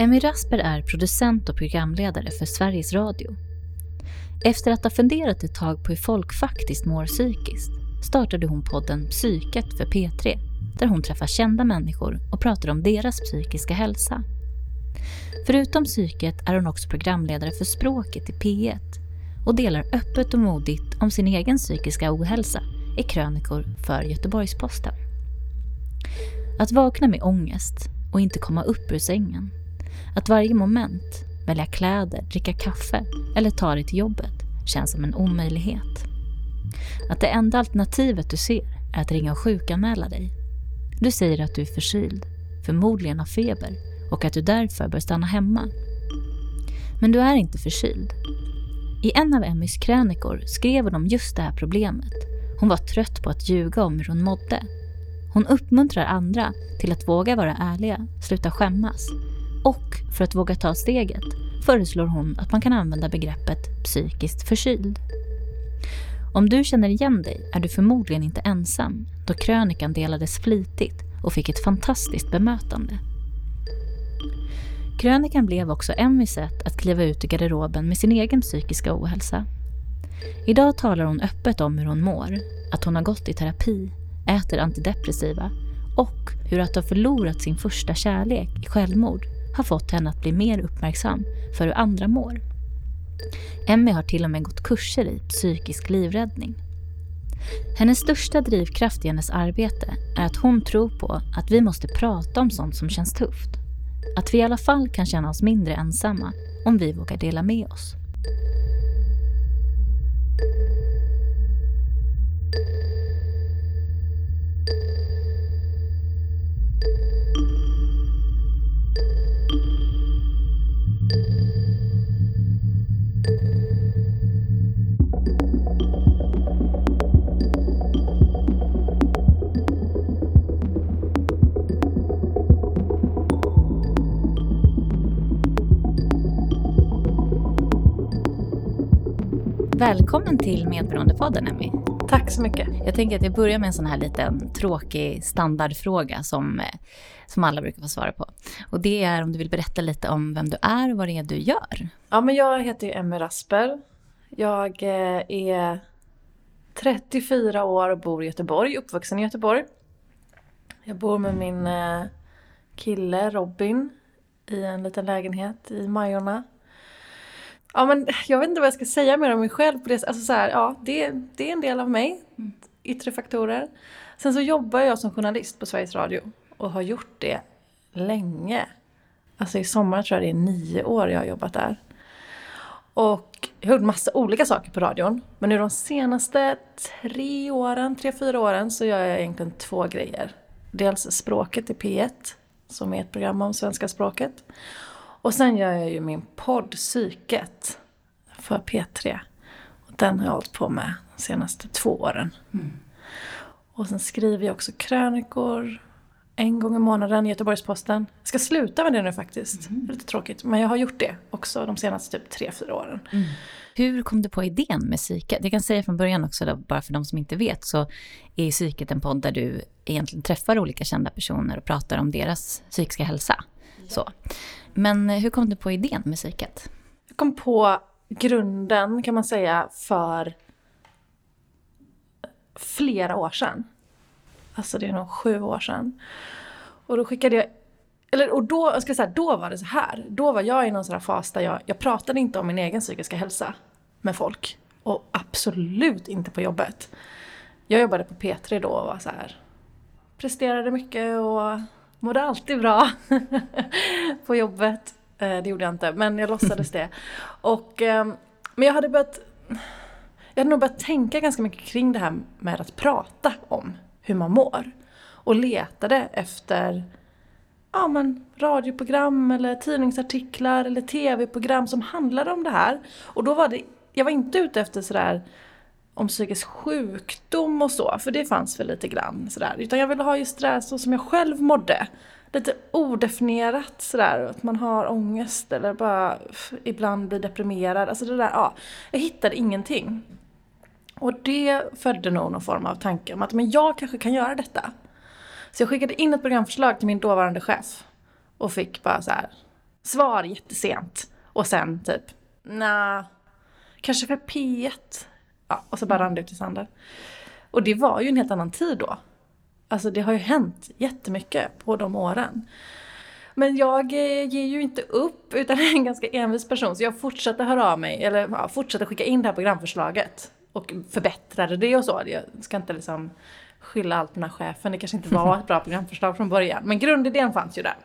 Emmy Rasper är producent och programledare för Sveriges Radio. Efter att ha funderat ett tag på hur folk faktiskt mår psykiskt startade hon podden Psyket för P3 där hon träffar kända människor och pratar om deras psykiska hälsa. Förutom psyket är hon också programledare för Språket i P1 och delar öppet och modigt om sin egen psykiska ohälsa i krönikor för Göteborgs-Posten. Att vakna med ångest och inte komma upp ur sängen. Att varje moment, välja kläder, dricka kaffe eller ta dig till jobbet känns som en omöjlighet. Att det enda alternativet du ser är att ringa och sjukanmäla dig. Du säger att du är förkyld, förmodligen har feber och att du därför bör stanna hemma. Men du är inte förkyld. I en av Emmys krönikor skrev hon om just det här problemet. Hon var trött på att ljuga om hur hon mådde. Hon uppmuntrar andra till att våga vara ärliga, sluta skämmas. Och för att våga ta steget föreslår hon att man kan använda begreppet psykiskt förkyld. Om du känner igen dig är du förmodligen inte ensam då krönikan delades flitigt och fick ett fantastiskt bemötande. Krönikan blev också Emmys sätt att kliva ut ur garderoben med sin egen psykiska ohälsa. Idag talar hon öppet om hur hon mår, att hon har gått i terapi, äter antidepressiva och hur att ha förlorat sin första kärlek i självmord har fått henne att bli mer uppmärksam för hur andra mår. Emmy har till och med gått kurser i psykisk livräddning. Hennes största drivkraft i hennes arbete är att hon tror på att vi måste prata om sånt som känns tufft. Att vi i alla fall kan känna oss mindre ensamma om vi vågar dela med oss. Välkommen till Medberoendepodden, Emmy. Tack så mycket. Jag tänker att jag börjar med en sån här liten tråkig standardfråga som, eh, som alla brukar få svara på. Och det är om du vill berätta lite om vem du är och vad det är du gör. Ja, men jag heter ju Emmy Rasper. Jag eh, är 34 år och bor i Göteborg, uppvuxen i Göteborg. Jag bor med min eh, kille Robin i en liten lägenhet i Majorna. Ja, men jag vet inte vad jag ska säga mer om mig själv. På det. Alltså så här, ja, det, det är en del av mig, yttre faktorer. Sen så jobbar jag som journalist på Sveriges Radio och har gjort det länge. Alltså i sommar tror jag det är nio år jag har jobbat där. Och jag har gjort massa olika saker på radion. Men nu de senaste tre åren, tre, fyra åren så gör jag egentligen två grejer. Dels språket i P1, som är ett program om svenska språket. Och sen gör jag ju min podd Psyket för P3. Och den har jag hållit på med de senaste två åren. Mm. Och sen skriver jag också krönikor en gång i månaden i Göteborgs-Posten. Jag ska sluta med det nu faktiskt. Mm. Lite tråkigt. Men jag har gjort det också de senaste typ tre, fyra åren. Mm. Hur kom du på idén med Psyket? Jag kan säga från början också, då, bara för de som inte vet, så är Psyket en podd där du egentligen träffar olika kända personer och pratar om deras psykiska hälsa. Så. Men eh, hur kom du på idén med Psyket? Jag kom på grunden, kan man säga, för flera år sedan. Alltså det är nog sju år sedan. Och då skickade jag eller, och då, jag ska säga, då var det så här. Då var jag i någon sån här fas där jag, jag pratade inte om min egen psykiska hälsa med folk. Och absolut inte på jobbet. Jag jobbade på P3 då och var så här, presterade mycket och mådde alltid bra på jobbet. Eh, det gjorde jag inte, men jag låtsades det. Och, ehm, men jag hade börjat... Jag hade nog börjat tänka ganska mycket kring det här med att prata om hur man mår. Och letade efter ja, men, radioprogram eller tidningsartiklar eller tv-program som handlade om det här. Och då var det, jag var inte ute efter sådär om psykisk sjukdom och så, för det fanns väl lite grann sådär. Utan jag ville ha just det där så som jag själv mådde. Lite odefinierat sådär, att man har ångest eller bara ibland blir deprimerad. Alltså det där, ja. Jag hittade ingenting. Och det födde nog någon form av tanke om att men jag kanske kan göra detta. Så jag skickade in ett programförslag till min dåvarande chef och fick bara så här svar jättesent. Och sen typ, nja, kanske för P1. Ja, och så bara rann det ut i sanden. Och det var ju en helt annan tid då. Alltså det har ju hänt jättemycket på de åren. Men jag eh, ger ju inte upp utan är en ganska envis person så jag fortsatte höra av mig, eller ja, fortsatte skicka in det här programförslaget. Och förbättrade det och så. Jag ska inte liksom skylla allt på den här chefen, det kanske inte var ett bra programförslag från början. Men grundidén fanns ju där.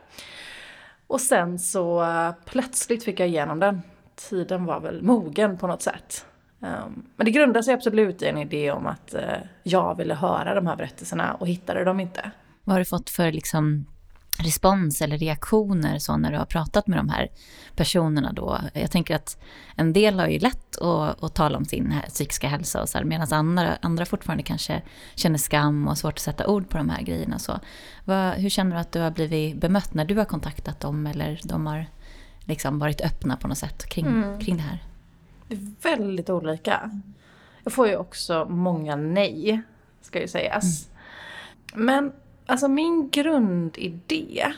Och sen så eh, plötsligt fick jag igenom den. Tiden var väl mogen på något sätt. Um, men det grundar sig absolut i en idé om att uh, jag ville höra de här berättelserna och hittade dem inte. Vad har du fått för liksom respons eller reaktioner så när du har pratat med de här personerna då? Jag tänker att en del har ju lätt att, att tala om sin psykiska hälsa och så här, medan andra, andra fortfarande kanske känner skam och svårt att sätta ord på de här grejerna. Så, vad, hur känner du att du har blivit bemött när du har kontaktat dem eller de har liksom varit öppna på något sätt kring, mm. kring det här? Det är väldigt olika. Jag får ju också många nej, ska ju sägas. Mm. Men alltså min grundidé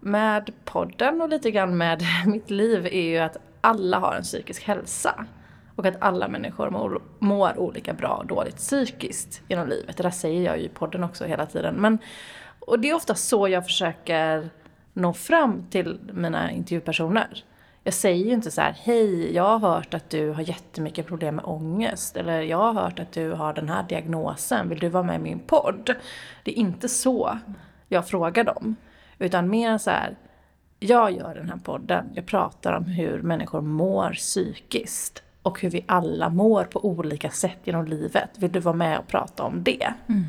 med podden och lite grann med mitt liv är ju att alla har en psykisk hälsa. Och att alla människor mår, mår olika bra och dåligt psykiskt genom livet. Det där säger jag ju i podden också hela tiden. Men, och det är ofta så jag försöker nå fram till mina intervjupersoner. Jag säger ju inte så här, hej, jag har hört att du har jättemycket problem med ångest. Eller jag har hört att du har den här diagnosen, vill du vara med i min podd? Det är inte så jag frågar dem. Utan mer så här, jag gör den här podden, jag pratar om hur människor mår psykiskt. Och hur vi alla mår på olika sätt genom livet. Vill du vara med och prata om det? Mm.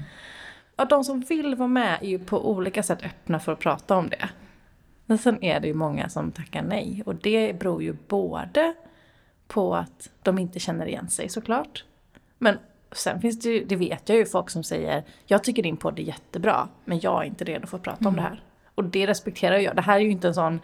Och de som vill vara med är ju på olika sätt öppna för att prata om det. Men sen är det ju många som tackar nej. Och det beror ju både på att de inte känner igen sig såklart. Men sen finns det ju, det vet jag ju folk som säger jag tycker din podd är jättebra men jag är inte redo för att prata mm. om det här. Och det respekterar jag. Det här är ju inte en sån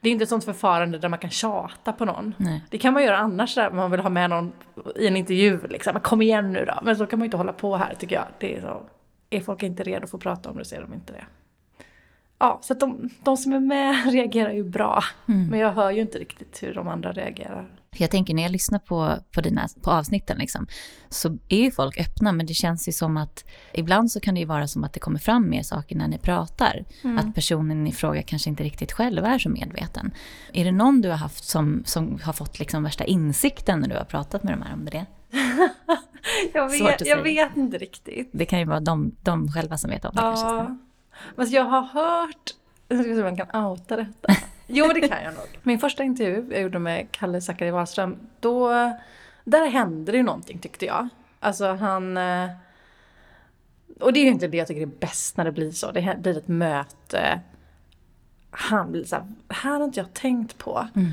det är inte ett sånt förfarande där man kan tjata på någon. Nej. Det kan man göra annars där man vill ha med någon i en intervju. Liksom. Kom igen nu då. Men så kan man ju inte hålla på här tycker jag. Det är, så, är folk inte redo för att prata om det så är de inte det ja, så att de, de som är med reagerar ju bra. Mm. Men jag hör ju inte riktigt hur de andra reagerar. Jag tänker när jag lyssnar på, på, dina, på avsnitten liksom, så är ju folk öppna men det känns ju som att ibland så kan det ju vara som att det kommer fram mer saker när ni pratar. Mm. Att personen i fråga kanske inte riktigt själv är så medveten. Är det någon du har haft som, som har fått liksom värsta insikten när du har pratat med de här om det? jag vet, jag vet inte riktigt. Det kan ju vara de, de själva som vet om det ja. kanske. Men jag har hört, jag ska se om man kan outa detta. Jo det kan jag nog. Min första intervju jag gjorde med Kalle Zackari Wahlström, då, där hände det ju någonting tyckte jag. Alltså han... Eh, och det är ju inte det jag tycker är bäst när det blir så. Det blir ett möte. Han blir såhär, här har inte jag tänkt på. Mm.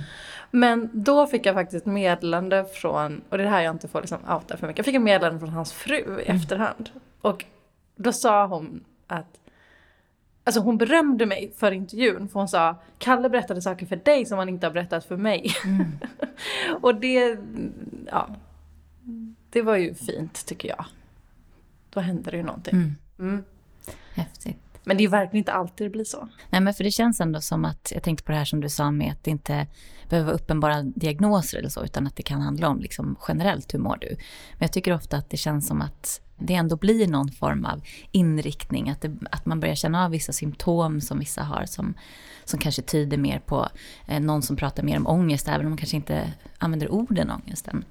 Men då fick jag faktiskt ett meddelande från, och det är här jag inte får liksom outa för mycket. Jag fick ett meddelande från hans fru i mm. efterhand. Och då sa hon att Alltså hon berömde mig för intervjun för hon sa Kalle berättade saker för dig som han inte har berättat för mig. Mm. och det, ja, det var ju fint tycker jag. Då hände det ju någonting. Mm. Mm. Häftigt. Men det är ju verkligen inte alltid det blir så. Nej men för det känns ändå som att, jag tänkte på det här som du sa med att det inte behöver vara uppenbara diagnoser eller så, utan att det kan handla om liksom generellt hur mår du. Men jag tycker ofta att det känns som att det ändå blir någon form av inriktning, att, det, att man börjar känna av vissa symptom som vissa har som, som kanske tyder mer på eh, någon som pratar mer om ångest, även om man kanske inte använder orden ångesten.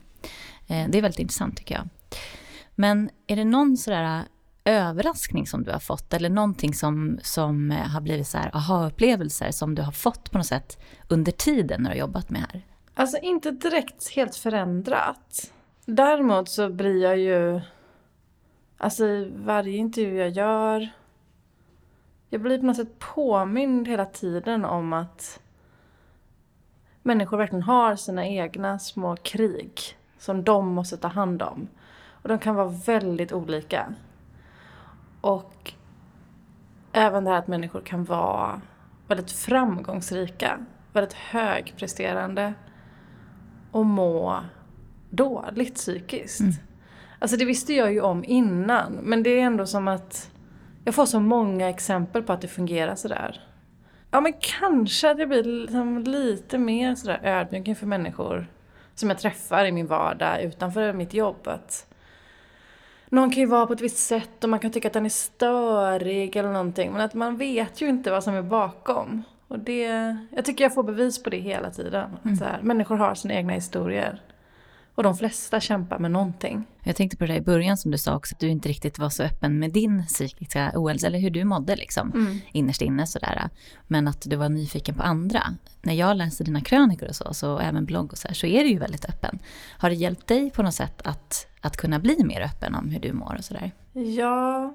Eh, det är väldigt intressant tycker jag. Men är det någon sådär eh, överraskning som du har fått eller någonting som, som eh, har blivit så här aha-upplevelser som du har fått på något sätt under tiden när du har jobbat med här? Alltså inte direkt helt förändrat. Däremot så blir jag ju Alltså i varje intervju jag gör. Jag blir på något sätt påmind hela tiden om att människor verkligen har sina egna små krig som de måste ta hand om. Och de kan vara väldigt olika. Och även det här att människor kan vara väldigt framgångsrika, väldigt högpresterande och må dåligt psykiskt. Mm. Alltså det visste jag ju om innan. Men det är ändå som att jag får så många exempel på att det fungerar sådär. Ja men kanske att jag blir liksom lite mer sådär ödmjuk inför människor som jag träffar i min vardag utanför mitt jobb. Att någon kan ju vara på ett visst sätt och man kan tycka att den är störig eller någonting. Men att man vet ju inte vad som är bakom. Och det, jag tycker jag får bevis på det hela tiden. Mm. Så här, människor har sina egna historier. Och de flesta kämpar med någonting. Jag tänkte på det i början som du sa också, att du inte riktigt var så öppen med din psykiska ohälsa, eller hur du mådde liksom, mm. innerst inne sådär. Men att du var nyfiken på andra. När jag läser dina krönikor och så, så även blogg och så här, så är du ju väldigt öppen. Har det hjälpt dig på något sätt att, att kunna bli mer öppen om hur du mår och sådär? Ja,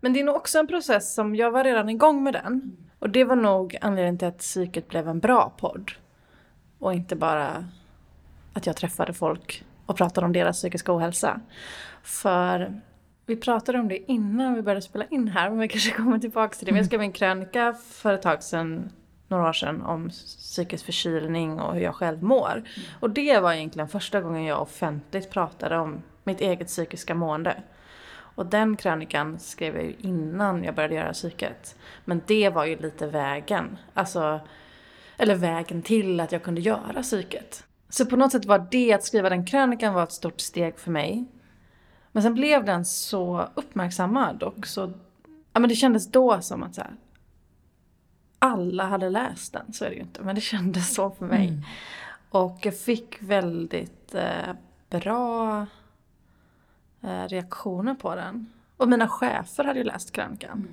men det är nog också en process som, jag var redan igång med den. Och det var nog anledningen till att psyket blev en bra podd. Och inte bara att jag träffade folk och pratade om deras psykiska ohälsa. För vi pratade om det innan vi började spela in här, men vi kanske kommer tillbaka till det. Men jag skrev en krönika för ett tag sedan, några år sedan, om psykisk förkylning och hur jag själv mår. Och det var egentligen första gången jag offentligt pratade om mitt eget psykiska mående. Och den krönikan skrev jag ju innan jag började göra psyket. Men det var ju lite vägen. Alltså, eller vägen till att jag kunde göra psyket. Så på något sätt var det, att skriva den krönikan var ett stort steg för mig. Men sen blev den så uppmärksammad och så... Ja men det kändes då som att så här, alla hade läst den, så är det ju inte. Men det kändes så för mig. Mm. Och jag fick väldigt eh, bra eh, reaktioner på den. Och mina chefer hade ju läst krönikan. Mm.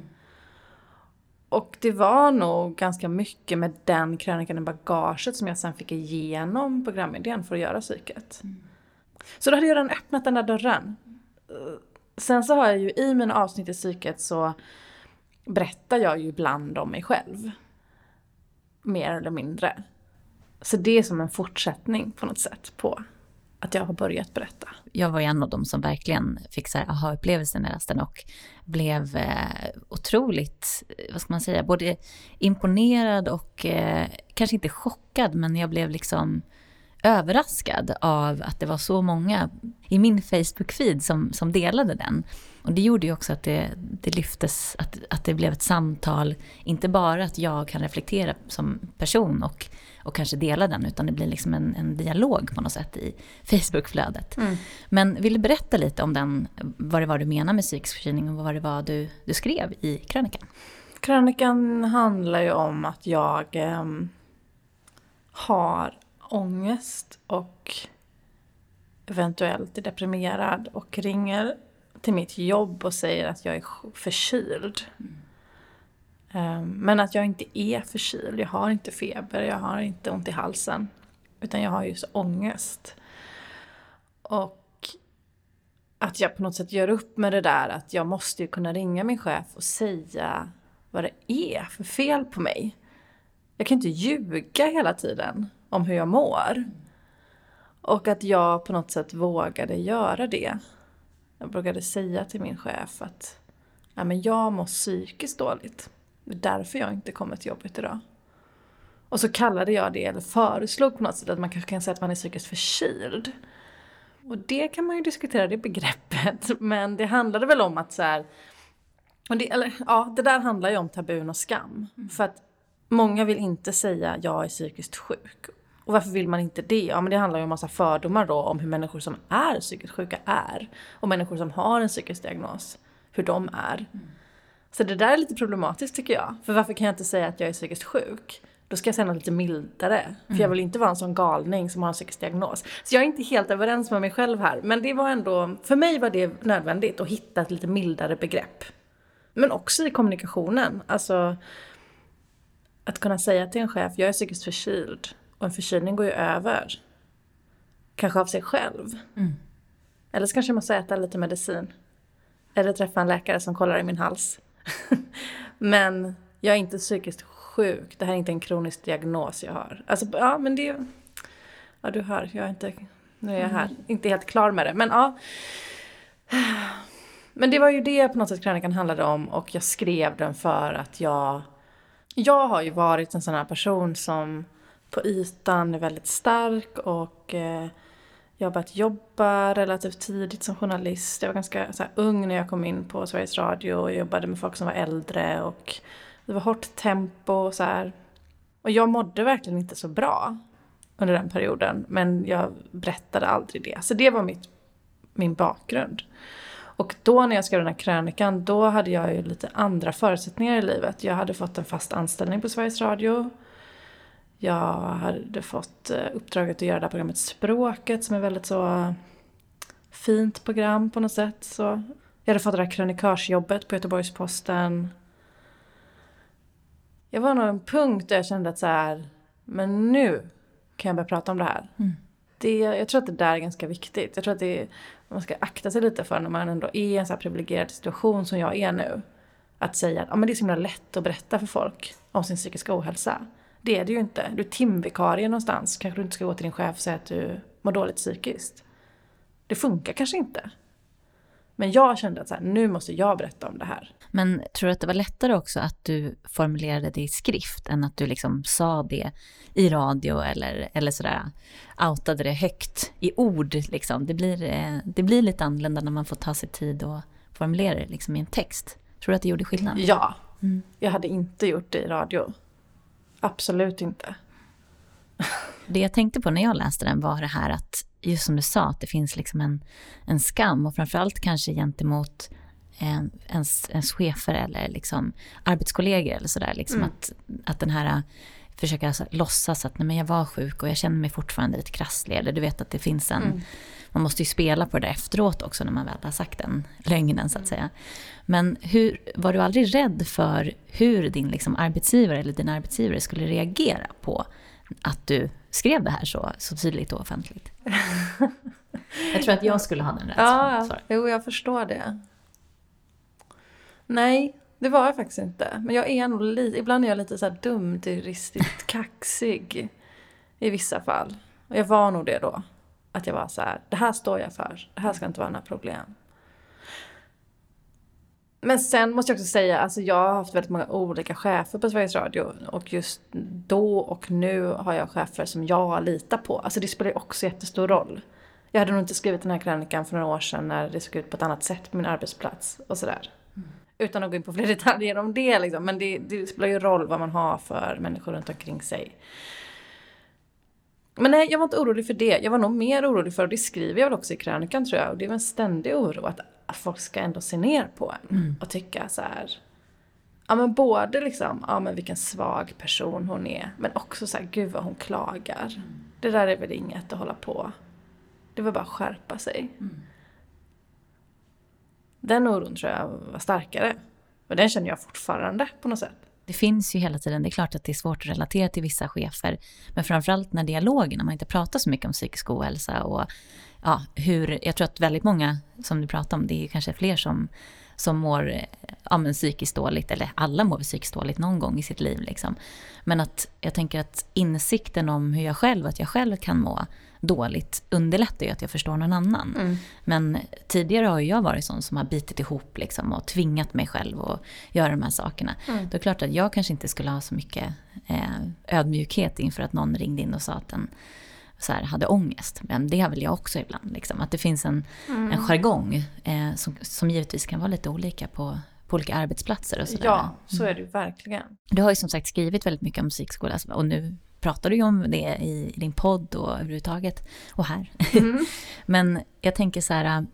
Och det var nog ganska mycket med den krönikan i bagaget som jag sen fick igenom programidén för att göra psyket. Mm. Så då hade jag redan öppnat den där dörren. Sen så har jag ju i mina avsnitt i psyket så berättar jag ju ibland om mig själv. Mer eller mindre. Så det är som en fortsättning på något sätt på att jag har börjat berätta. Jag var en av dem som verkligen fick så här aha-upplevelsen i rasten och blev eh, otroligt, eh, vad ska man säga, både imponerad och eh, kanske inte chockad, men jag blev liksom överraskad av att det var så många i min Facebook-feed som, som delade den. Och det gjorde ju också att det, det lyftes, att, att det blev ett samtal, inte bara att jag kan reflektera som person och, och kanske dela den, utan det blir liksom en, en dialog på något sätt i Facebook-flödet. Mm. Men vill du berätta lite om den, vad det var du menar med psykisk förkylning och vad det var du, du skrev i krönikan? Krönikan handlar ju om att jag eh, har ångest och eventuellt är deprimerad och ringer till mitt jobb och säger att jag är förkyld. Mm. Ehm, men att jag inte är förkyld. Jag har inte feber, jag har inte ont i halsen. Utan jag har just ångest. Och att jag på något sätt gör upp med det där att jag måste ju kunna ringa min chef och säga vad det är för fel på mig. Jag kan inte ljuga hela tiden om hur jag mår. Och att jag på något sätt vågade göra det. Jag brukade säga till min chef att ja, men jag mår psykiskt dåligt. Det är därför jag inte kommer till jobbet idag. Och så kallade jag det, eller föreslog på något sätt att man kanske kan säga att man är psykiskt förkyld. Och det kan man ju diskutera, det begreppet. Men det handlade väl om att så här, och det, eller, ja, det där handlar ju om tabun och skam. Mm. För att många vill inte säga jag är psykiskt sjuk. Och varför vill man inte det? Ja men det handlar ju om massa fördomar då om hur människor som är psykiskt sjuka är. Och människor som har en psykisk diagnos, hur de är. Mm. Så det där är lite problematiskt tycker jag. För varför kan jag inte säga att jag är psykiskt sjuk? Då ska jag säga något lite mildare. Mm. För jag mm. vill inte vara en sån galning som har en psykisk diagnos. Så jag är inte helt överens med mig själv här. Men det var ändå, för mig var det nödvändigt att hitta ett lite mildare begrepp. Men också i kommunikationen. Alltså att kunna säga till en chef, jag är psykiskt förkyld. Och en förkylning går ju över. Kanske av sig själv. Mm. Eller så kanske jag måste äta lite medicin. Eller träffa en läkare som kollar i min hals. men jag är inte psykiskt sjuk. Det här är inte en kronisk diagnos jag har. Alltså, ja men det... Ja du hör, jag är inte... Nu är jag här. Mm. Inte helt klar med det. Men ja. Men det var ju det på något sätt krönikan handlade om och jag skrev den för att jag... Jag har ju varit en sån här person som på ytan är väldigt stark och eh, jag har börjat jobba relativt tidigt som journalist. Jag var ganska så här, ung när jag kom in på Sveriges Radio och jobbade med folk som var äldre och Det var hårt tempo och så här. Och jag mådde verkligen inte så bra under den perioden. Men jag berättade aldrig det. Så det var mitt, min bakgrund. Och då när jag skrev den här krönikan, då hade jag ju lite andra förutsättningar i livet. Jag hade fått en fast anställning på Sveriges Radio. Jag hade fått eh, uppdraget att göra det här programmet Språket som är väldigt så fint program på något sätt. Så jag hade fått det här krönikörsjobbet på Göteborgs-Posten. Jag var nog en punkt där jag kände att så här, men nu kan jag börja prata om det här. Mm. Det, jag tror att det där är ganska viktigt. Jag tror att det, man ska akta sig lite för när man ändå är i en så här privilegierad situation som jag är nu. Att säga att ah, men det är så himla lätt att berätta för folk om sin psykiska ohälsa. Det är det ju inte. Du är timvikarie någonstans. Kanske du inte ska gå till din chef och säga att du mår dåligt psykiskt. Det funkar kanske inte. Men jag kände att så här, nu måste jag berätta om det här. Men tror du att det var lättare också att du formulerade det i skrift än att du liksom sa det i radio eller, eller sådär outade det högt i ord liksom? Det blir, eh, det blir lite annorlunda när man får ta sig tid och formulera det liksom i en text. Tror du att det gjorde skillnad? Ja. Mm. Jag hade inte gjort det i radio. Absolut inte. Det jag tänkte på när jag läste den var det här att, just som du sa, att det finns liksom en, en skam och framförallt kanske gentemot eh, ens, ens chefer eller liksom arbetskollegor eller sådär. Liksom mm. att, att den här försöka alltså, låtsas att nej, men jag var sjuk och jag känner mig fortfarande lite krasslig. Eller du vet att det finns en... Mm. Man måste ju spela på det där efteråt också när man väl har sagt den lögnen så att säga. Men hur, var du aldrig rädd för hur din liksom, arbetsgivare eller din arbetsgivare skulle reagera på att du skrev det här så, så tydligt och offentligt? jag tror att jag skulle ha den rädslan. Ja, jo jag förstår det. Nej, det var jag faktiskt inte. Men jag är nog lite, ibland är jag lite så här dumdristigt kaxig. I vissa fall. Och jag var nog det då. Att jag var så här, det här står jag för. Det här ska inte vara några problem. Men sen måste jag också säga, alltså jag har haft väldigt många olika chefer på Sveriges Radio. Och just då och nu har jag chefer som jag litar på. Alltså det spelar ju också jättestor roll. Jag hade nog inte skrivit den här krönikan för några år sedan när det såg ut på ett annat sätt på min arbetsplats och sådär. Utan att gå in på fler detaljer om det liksom. Men det, det spelar ju roll vad man har för människor runt omkring sig. Men nej, jag var inte orolig för det. Jag var nog mer orolig för, och det skriver jag väl också i krönikan tror jag, och det är väl en ständig oro att, att folk ska ändå se ner på en mm. och tycka så här. Ja men både liksom, ja men vilken svag person hon är, men också så här, gud vad hon klagar. Mm. Det där är väl inget att hålla på. Det var bara att skärpa sig. Mm. Den oron tror jag var starkare. Och den känner jag fortfarande på något sätt. Det finns ju hela tiden, det är klart att det är svårt att relatera till vissa chefer, men framförallt när dialogen, när man inte pratar så mycket om psykisk ohälsa och ja, hur, jag tror att väldigt många som du pratar om, det är kanske fler som, som mår ja, men psykiskt dåligt, eller alla mår psykiskt dåligt någon gång i sitt liv. Liksom. Men att jag tänker att insikten om hur jag själv, att jag själv kan må dåligt underlättar ju att jag förstår någon annan. Mm. Men tidigare har jag varit sån som har bitit ihop liksom och tvingat mig själv att göra de här sakerna. Mm. Då är klart att jag kanske inte skulle ha så mycket eh, ödmjukhet inför att någon ringde in och sa att den så här, hade ångest. Men det har väl jag också ibland. Liksom. Att det finns en, mm. en jargong eh, som, som givetvis kan vara lite olika på, på olika arbetsplatser och sådär. Ja, så är det ju verkligen. Du har ju som sagt skrivit väldigt mycket om musikskola och nu pratar du ju om det i din podd och överhuvudtaget och här. Mm. Men jag tänker så här,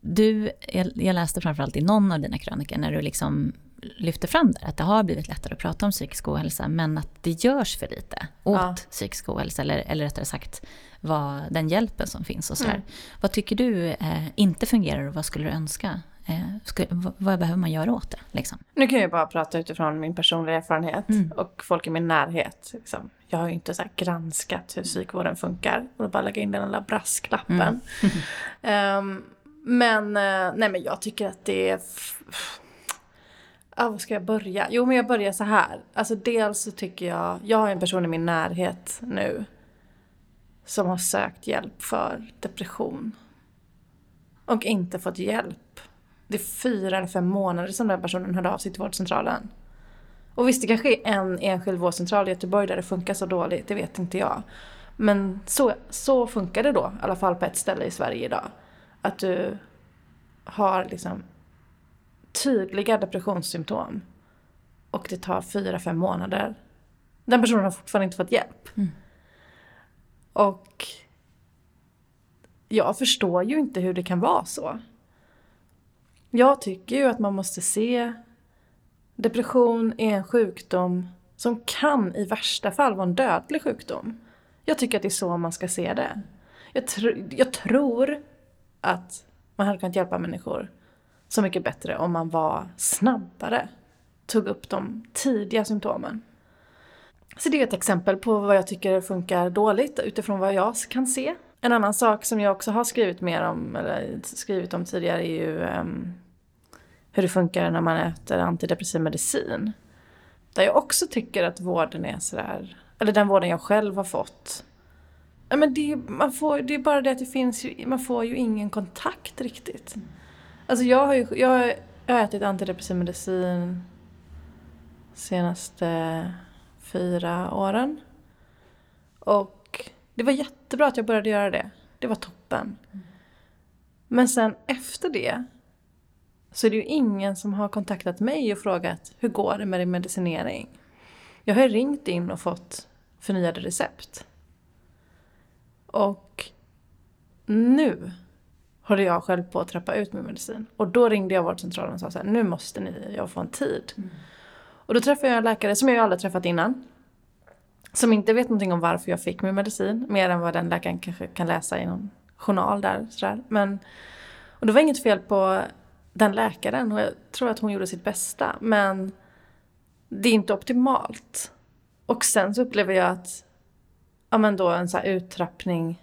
du, jag läste framförallt i någon av dina krönikor när du liksom lyfter fram det, att det har blivit lättare att prata om psykisk ohälsa, men att det görs för lite åt ja. psykisk ohälsa, eller, eller rättare sagt vad, den hjälpen som finns och sådär. Mm. Vad tycker du eh, inte fungerar och vad skulle du önska Eh, vad behöver man göra åt det? Liksom? Nu kan jag bara prata utifrån min personliga erfarenhet mm. och folk i min närhet. Liksom. Jag har ju inte så granskat hur psykvården funkar och bara lägga in den lilla brasklappen. Mm. um, men, uh, nej men jag tycker att det är... Ah, var ska jag börja? Jo men jag börjar så här. Alltså dels så tycker jag, jag har en person i min närhet nu som har sökt hjälp för depression. Och inte fått hjälp det är fyra eller fem månader som den personen hörde av sig till vårdcentralen. Och visst, det kanske är en enskild vårdcentral i Göteborg där det funkar så dåligt, det vet inte jag. Men så, så funkar det då, i alla fall på ett ställe i Sverige idag. Att du har liksom tydliga depressionssymptom och det tar fyra, fem månader. Den personen har fortfarande inte fått hjälp. Mm. Och jag förstår ju inte hur det kan vara så. Jag tycker ju att man måste se depression är en sjukdom som kan i värsta fall vara en dödlig sjukdom. Jag tycker att det är så man ska se det. Jag, tr jag tror att man hade kunnat hjälpa människor så mycket bättre om man var snabbare. Tog upp de tidiga symptomen. Så det är ett exempel på vad jag tycker funkar dåligt utifrån vad jag kan se. En annan sak som jag också har skrivit mer om, eller skrivit om tidigare är ju um, hur det funkar när man äter antidepressiv medicin. Där jag också tycker att vården är sådär, eller den vården jag själv har fått. Men det, man får, det är bara det att det finns ju, man får ju ingen kontakt riktigt. Alltså jag har ju, jag har ätit antidepressiv medicin senaste fyra åren. Och det var jättebra att jag började göra det. Det var toppen. Men sen efter det så är det ju ingen som har kontaktat mig och frågat hur går det med din medicinering? Jag har ringt in och fått förnyade recept. Och nu håller jag själv på att trappa ut min medicin. Och då ringde jag vårdcentralen och sa så här, nu måste ni, jag få en tid. Mm. Och då träffade jag en läkare som jag aldrig träffat innan. Som inte vet någonting om varför jag fick min medicin, mer än vad den läkaren kanske kan läsa i någon journal där. Sådär. Men, och det var inget fel på den läkaren och jag tror att hon gjorde sitt bästa. Men det är inte optimalt. Och sen så upplever jag att ja men då en så uttrappning,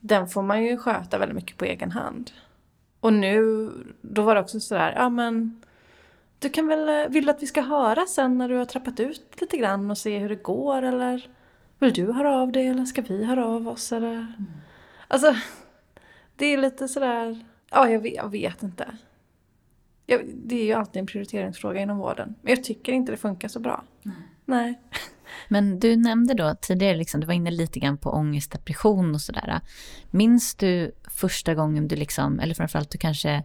den får man ju sköta väldigt mycket på egen hand. Och nu, då var det också sådär, ja men du kan väl, vill du att vi ska höra sen när du har trappat ut lite grann och se hur det går eller vill du höra av dig eller ska vi höra av oss eller? Mm. Alltså, det är lite sådär, ja jag vet, jag vet inte. Jag, det är ju alltid en prioriteringsfråga inom vården. Men jag tycker inte det funkar så bra. Nej. Nej. Men du nämnde då tidigare, liksom, du var inne lite grann på ångest, depression och sådär. Minns du första gången du liksom, eller framförallt du kanske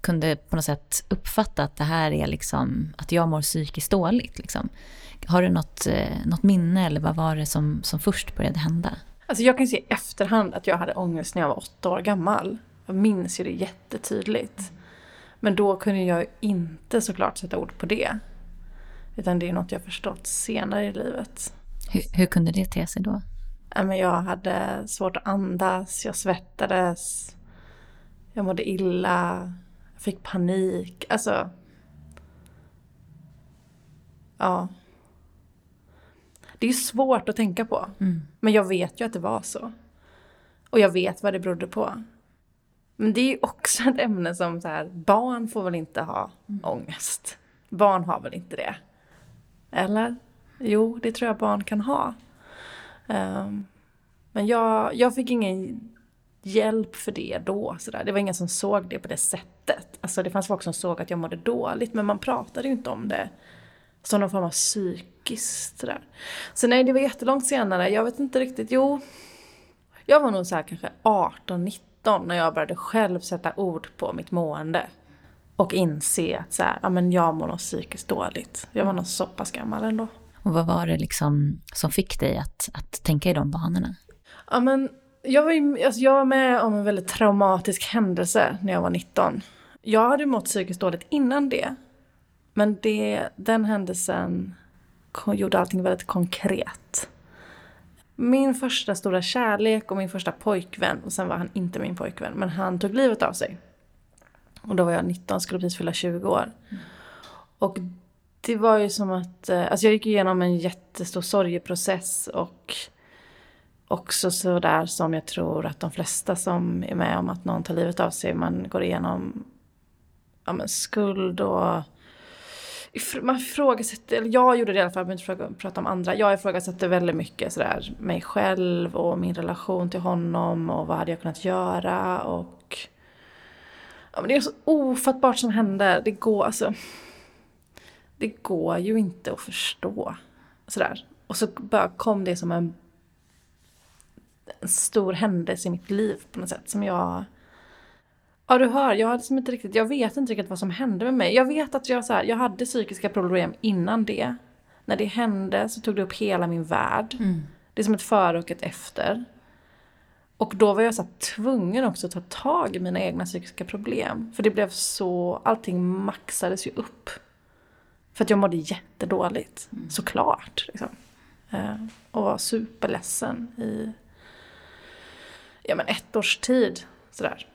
kunde på något sätt uppfatta att det här är liksom, att jag mår psykiskt dåligt. Liksom. Har du något, eh, något minne eller vad var det som, som först började hända? Alltså jag kan se i efterhand att jag hade ångest när jag var åtta år gammal. Jag minns ju det jättetydligt. Men då kunde jag inte såklart sätta ord på det. Utan det är något jag förstått senare i livet. Hur, hur kunde det te sig då? Jag hade svårt att andas, jag svettades, jag mådde illa, fick panik. Alltså... Ja. Det är svårt att tänka på. Mm. Men jag vet ju att det var så. Och jag vet vad det berodde på. Men det är ju också ett ämne som så här, barn får väl inte ha mm. ångest. Barn har väl inte det. Eller? Jo, det tror jag barn kan ha. Um, men jag, jag fick ingen hjälp för det då. Så där. Det var ingen som såg det på det sättet. Alltså det fanns folk som såg att jag mådde dåligt men man pratade ju inte om det som någon form av psykiskt. Så, där. så nej, det var jättelångt senare. Jag vet inte riktigt. Jo, jag var nog så här kanske 18-19 när jag började själv sätta ord på mitt mående. Och inse att så här, ja, men jag mår nog psykiskt dåligt. Jag var nog så pass gammal ändå. Och vad var det liksom som fick dig att, att tänka i de banorna? Ja, men jag, var ju, alltså jag var med om en väldigt traumatisk händelse när jag var 19. Jag hade mått psykiskt dåligt innan det. Men det, den händelsen gjorde allting väldigt konkret. Min första stora kärlek och min första pojkvän, och sen var han inte min pojkvän, men han tog livet av sig. Och då var jag 19, skulle precis fylla 20 år. Och det var ju som att, eh, alltså jag gick igenom en jättestor sorgeprocess och också sådär som jag tror att de flesta som är med om att någon tar livet av sig, man går igenom ja, men skuld och man ifrågasätter, eller jag gjorde det i alla fall, jag behöver inte prata om andra. Jag ifrågasatte väldigt mycket sådär mig själv och min relation till honom och vad hade jag kunnat göra och ja, men det är så ofattbart som händer. Det går alltså, det går ju inte att förstå sådär. Och så bara kom det som en, en stor händelse i mitt liv på något sätt som jag Ja du hör, jag, liksom inte riktigt, jag vet inte riktigt vad som hände med mig. Jag vet att jag, så här, jag hade psykiska problem innan det. När det hände så tog det upp hela min värld. Mm. Det är som ett före och ett efter. Och då var jag så tvungen också att ta tag i mina egna psykiska problem. För det blev så, allting maxades ju upp. För att jag mådde jättedåligt, såklart. Liksom. Eh, och var superledsen i ja, men ett års tid. Sådär.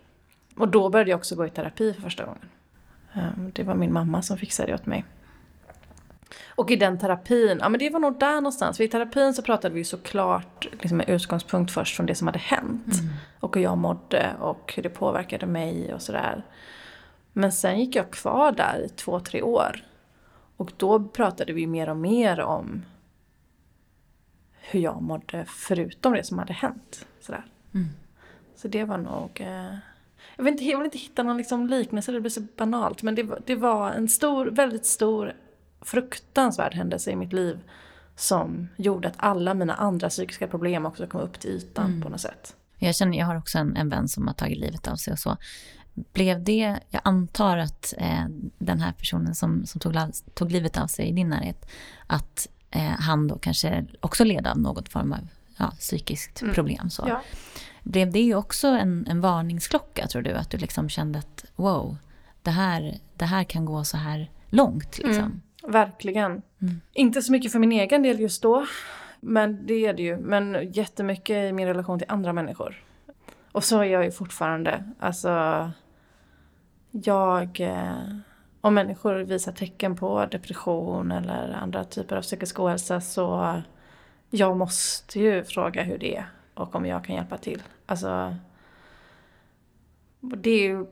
Och då började jag också gå i terapi för första gången. Eh, det var min mamma som fixade det åt mig. Och i den terapin, ja men det var nog där någonstans. För i terapin så pratade vi såklart liksom med utgångspunkt först från det som hade hänt. Och hur jag mådde och hur det påverkade mig och sådär. Men sen gick jag kvar där i två, tre år. Och då pratade vi mer och mer om hur jag mådde förutom det som hade hänt. Sådär. Mm. Så det var nog... Eh, jag, vill inte, jag vill inte hitta någon liksom liknelse, det blir så banalt. Men det, det var en stor, väldigt stor, fruktansvärd händelse i mitt liv. Som gjorde att alla mina andra psykiska problem också kom upp till ytan på något sätt. Jag känner, jag har också en, en vän som har tagit livet av sig och så. Blev det, jag antar att eh, den här personen som, som tog, tog livet av sig i din närhet, att eh, han då kanske också led av något form av ja, psykiskt problem. Så. Ja. Blev det ju också en, en varningsklocka, tror du? Att du liksom kände att wow, det här, det här kan gå så här långt. Liksom. Mm. Verkligen. Mm. Inte så mycket för min egen del just då. Men det är det ju. Men jättemycket i min relation till andra människor. Och så är jag ju fortfarande. Alltså, jag... Eh, om människor visar tecken på depression eller andra typer av psykisk ohälsa så jag måste ju fråga hur det är och om jag kan hjälpa till. Alltså, det ju,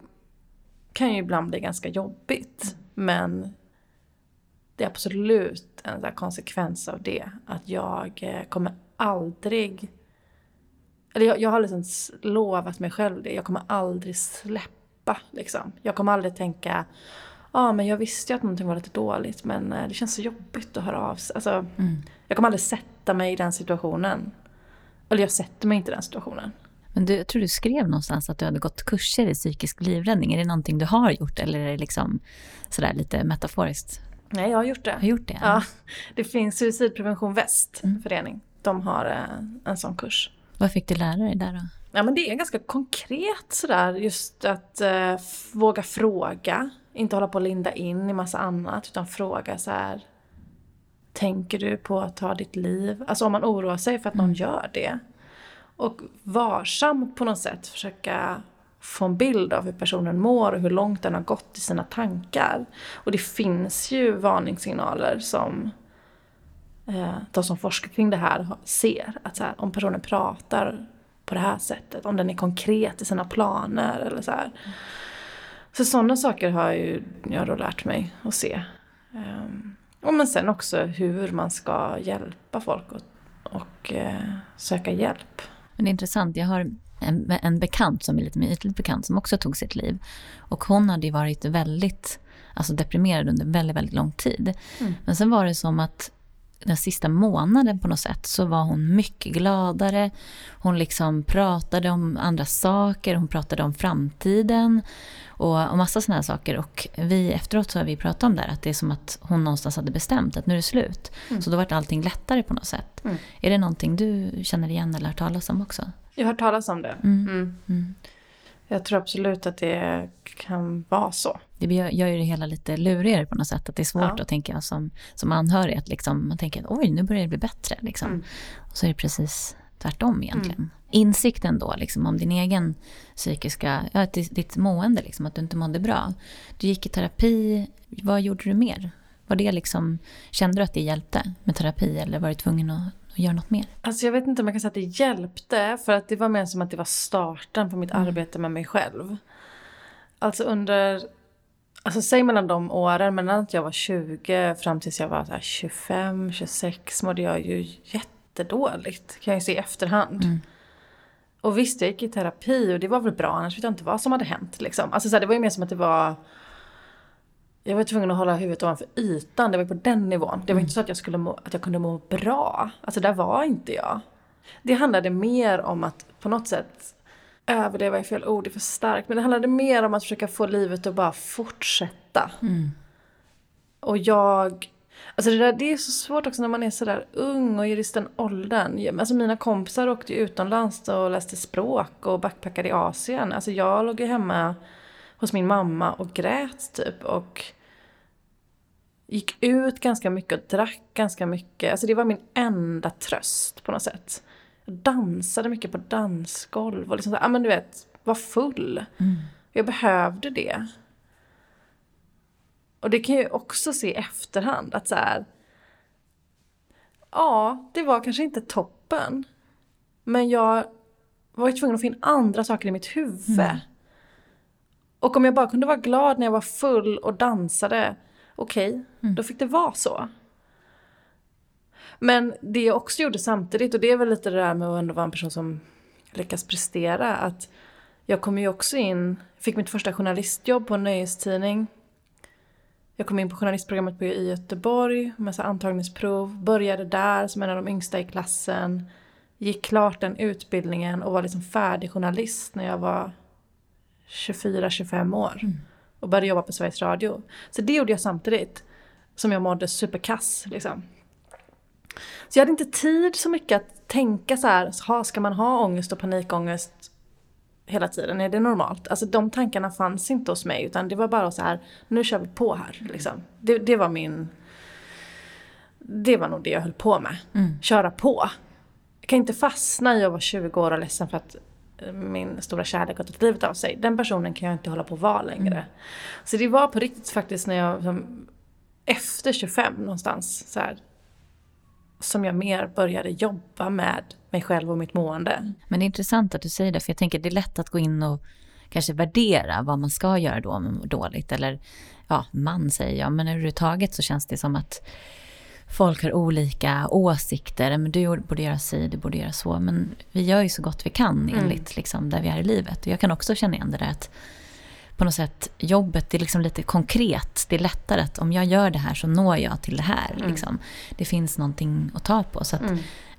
kan ju ibland bli ganska jobbigt. Men det är absolut en konsekvens av det. Att jag eh, kommer aldrig... Eller jag, jag har liksom lovat mig själv det. Jag kommer aldrig släppa. Liksom. Jag kommer aldrig tänka Ja, men jag visste ju att någonting var lite dåligt men eh, det känns så jobbigt att höra av sig. Alltså, Jag kommer aldrig sätta mig i den situationen. Eller jag sätter mig inte i den situationen. Men du, jag tror du skrev någonstans att du hade gått kurser i psykisk livräddning. Är det någonting du har gjort eller är det liksom sådär lite metaforiskt? Nej, jag har gjort det. Har gjort det? Ja, det finns Suicidprevention Väst förening. De har eh, en sån kurs. Vad fick du lära dig där då? Ja men det är ganska konkret sådär just att eh, våga fråga. Inte hålla på att linda in i massa annat utan fråga så här. Tänker du på att ta ditt liv? Alltså om man oroar sig för att någon gör det. Och varsamt på något sätt försöka få en bild av hur personen mår och hur långt den har gått i sina tankar. Och det finns ju varningssignaler som eh, de som forskar kring det här ser. Att så här, om personen pratar på det här sättet, om den är konkret i sina planer eller så här. Så sådana saker har ju jag då lärt mig att se. Um, och men sen också hur man ska hjälpa folk och, och eh, söka hjälp. Men det är intressant. Jag har en, en bekant som är lite mer ytligt bekant som också tog sitt liv. Och hon hade ju varit väldigt alltså deprimerad under väldigt, väldigt lång tid. Mm. Men sen var det som att den sista månaden på något sätt så var hon mycket gladare. Hon liksom pratade om andra saker, hon pratade om framtiden och, och massa sådana här saker. Och vi efteråt så har vi pratat om det här, att det är som att hon någonstans hade bestämt att nu är det slut. Så då vart allting lättare på något sätt. Mm. Är det någonting du känner igen eller har hört talas om också? Jag har hört talas om det. Mm. Mm. Mm. Jag tror absolut att det kan vara så. Det gör ju det hela lite lurigare på något sätt. Att det är svårt Ja. att tänka som, som anhörig. Att liksom, man tänker att oj, nu börjar det bli bättre. Liksom. Mm. Och så är det precis tvärtom egentligen. Insikten då liksom, om din egen psykiska, ja, ditt, ditt mående, liksom, att du inte mådde bra. Du gick i terapi, vad gjorde du mer? Var det liksom, kände du att det hjälpte med terapi eller var du tvungen att, att göra något mer? Alltså jag vet inte om jag kan säga att det hjälpte. För att det var mer som att det var starten på mitt arbete med mig själv. Alltså under, alltså säg mellan de åren, mellan att jag var 20 fram tills jag var så här 25, 26 mådde jag ju jättedåligt. Kan jag ju se i efterhand. Mm. Och visst, jag gick i terapi och det var väl bra, annars vet jag inte vad som hade hänt. Liksom. Alltså så här, det var ju mer som att det var... Jag var tvungen att hålla huvudet ovanför ytan, det var på den nivån. Det var inte så att jag, skulle må, att jag kunde må bra. Alltså där var inte jag. Det handlade mer om att på något sätt överleva är fel ord, det är för starkt. Men det handlade mer om att försöka få livet att bara fortsätta. Mm. Och jag... Alltså det, där, det är så svårt också när man är sådär ung och i just den åldern. Alltså mina kompisar åkte utomlands och läste språk och backpackade i Asien. Alltså jag låg ju hemma hos min mamma och grät typ. Och gick ut ganska mycket och drack ganska mycket. Alltså det var min enda tröst på något sätt. Jag dansade mycket på dansgolv och liksom så, ja men du vet, var full. Mm. Jag behövde det. Och det kan jag ju också se i efterhand att så här. Ja, det var kanske inte toppen. Men jag var ju tvungen att få in andra saker i mitt huvud. Mm. Och om jag bara kunde vara glad när jag var full och dansade, okej, Mm. då fick det vara så. Men det jag också gjorde samtidigt, och det är väl lite det där med att ändå vara en person som lyckas prestera, att jag kom ju också in, fick mitt första journalistjobb på en nöjestidning. Jag kom in på journalistprogrammet på i Göteborg, med så antagningsprov, började där som en av de yngsta i klassen. Gick klart den utbildningen och var liksom färdig journalist när jag var 24-25 år. Och började jobba på Sveriges Radio. Så det gjorde jag samtidigt. Som jag mådde superkass liksom. Så jag hade inte tid så mycket att tänka så här, ha, ska man ha ångest och panikångest hela tiden? Är det normalt? Alltså de tankarna fanns inte hos mig utan det var bara så här, nu kör vi på här liksom. Det, det var min... Det var nog det jag höll på med. Mm. Köra på. Jag kan inte fastna i att vara 20 år och ledsen för att min stora kärlek har tagit livet av sig. Den personen kan jag inte hålla på att vara längre. Så det var på riktigt faktiskt när jag, som, efter 25 någonstans, så här, som jag mer började jobba med mig själv och mitt mående. Men det är intressant att du säger det, för jag tänker det är lätt att gå in och kanske värdera vad man ska göra då om man mår dåligt. Eller ja, man säger jag, men överhuvudtaget så känns det som att folk har olika åsikter. Men du borde göra si, du borde göra så. Men vi gör ju så gott vi kan enligt liksom, där vi är i livet. Och jag kan också känna igen det där att på något sätt jobbet är liksom lite konkret. Det är lättare att om jag gör det här så når jag till det här. Liksom. Det finns någonting att ta på. Så att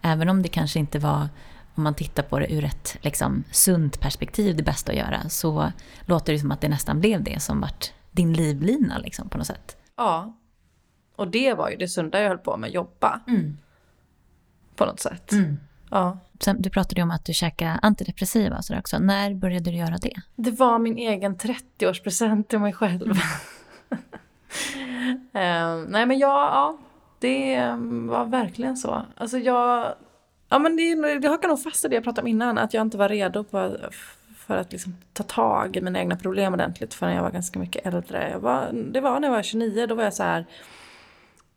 även om det kanske inte var, om man tittar på det ur ett liksom, sunt perspektiv, det bästa att göra, så låter det som att det nästan blev det som vart din livlina liksom, på något sätt. Ja. Och det var ju det sunda jag höll på med, jobba. På något sätt. Ja. Sen, du pratade ju om att du käkade antidepressiva och sådär också. När började du göra det? Det var min egen 30-årspresent till mig själv. Eh, nej men ja, ja, det var verkligen så. Alltså jag, ja men det, det hakar nog fast i det jag pratade om innan, att jag inte var redo på, för att liksom ta tag i mina egna problem ordentligt förrän jag var ganska mycket äldre. Jag var, det var när jag var 29, då var jag så här.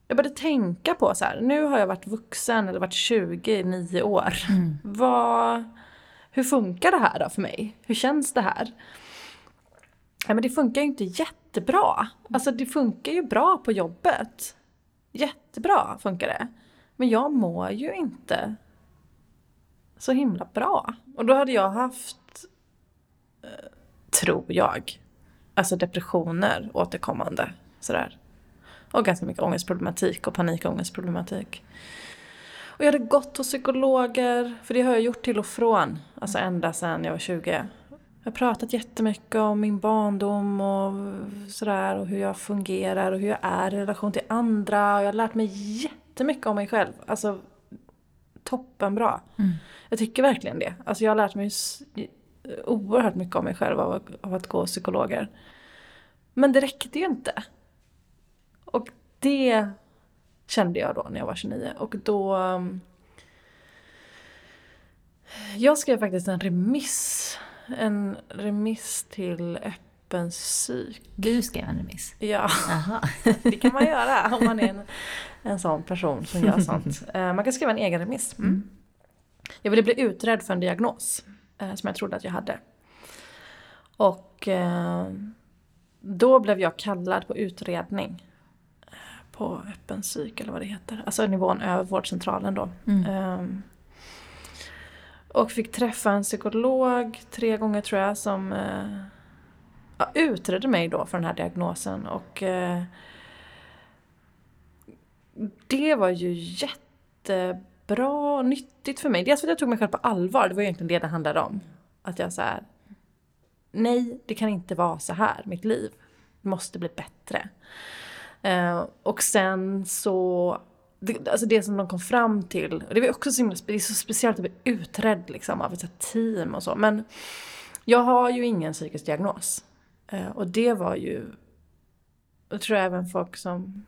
Jag började tänka på så här, nu har jag varit vuxen eller varit 20 i nio år. Vad, hur funkar det här då för mig? Hur känns det här? Ja, men det funkar ju inte jättebra. Alltså det funkar ju bra på jobbet. Jättebra funkar det. Men jag mår ju inte så himla bra. Och då hade jag haft, eh, tror jag, alltså depressioner återkommande. Sådär. Och ganska mycket ångestproblematik och panikångestproblematik. Och jag hade gått hos psykologer, för det har jag gjort till och från. Alltså ända sedan jag var 20. Jag har pratat jättemycket om min barndom och sådär och hur jag fungerar och hur jag är i relation till andra. Och jag har lärt mig jättemycket om mig själv. Alltså toppenbra. Jag tycker verkligen det. Alltså jag har lärt mig oerhört mycket om mig själv av, att- av att gå psykologer. Men det räckte ju inte. Och det kände jag då när jag var 29. Och då... um, Jag skrev faktiskt en remiss. En remiss till öppen psyk. Du skrev en remiss. Ja, Aha. det kan man göra om man är en, en sån person som gör sånt. Eh, Man kan skriva en egen remiss. Mm. Jag ville bli utredd för en diagnos eh, som jag trodde att jag hade. Och eh, då blev jag kallad på utredning på öppen psyk eller vad det heter. Alltså nivån över vårdcentralen då. Ehm, och fick träffa en psykolog tre gånger tror jag som eh, ja, utredde mig då för den här diagnosen. Och eh, det var ju jättebra och nyttigt för mig. Dels för att jag tog mig själv på allvar, det var egentligen det det handlade om. Att jag så här, nej det kan inte vara så här, mitt liv måste bli bättre. Eh, och sen så, det, alltså det som de kom fram till, och det var också så, himla, det är så speciellt att bli utredd liksom av ett team och så, men jag har ju ingen psykisk diagnos. Eh, och det var ju, jag tror även folk som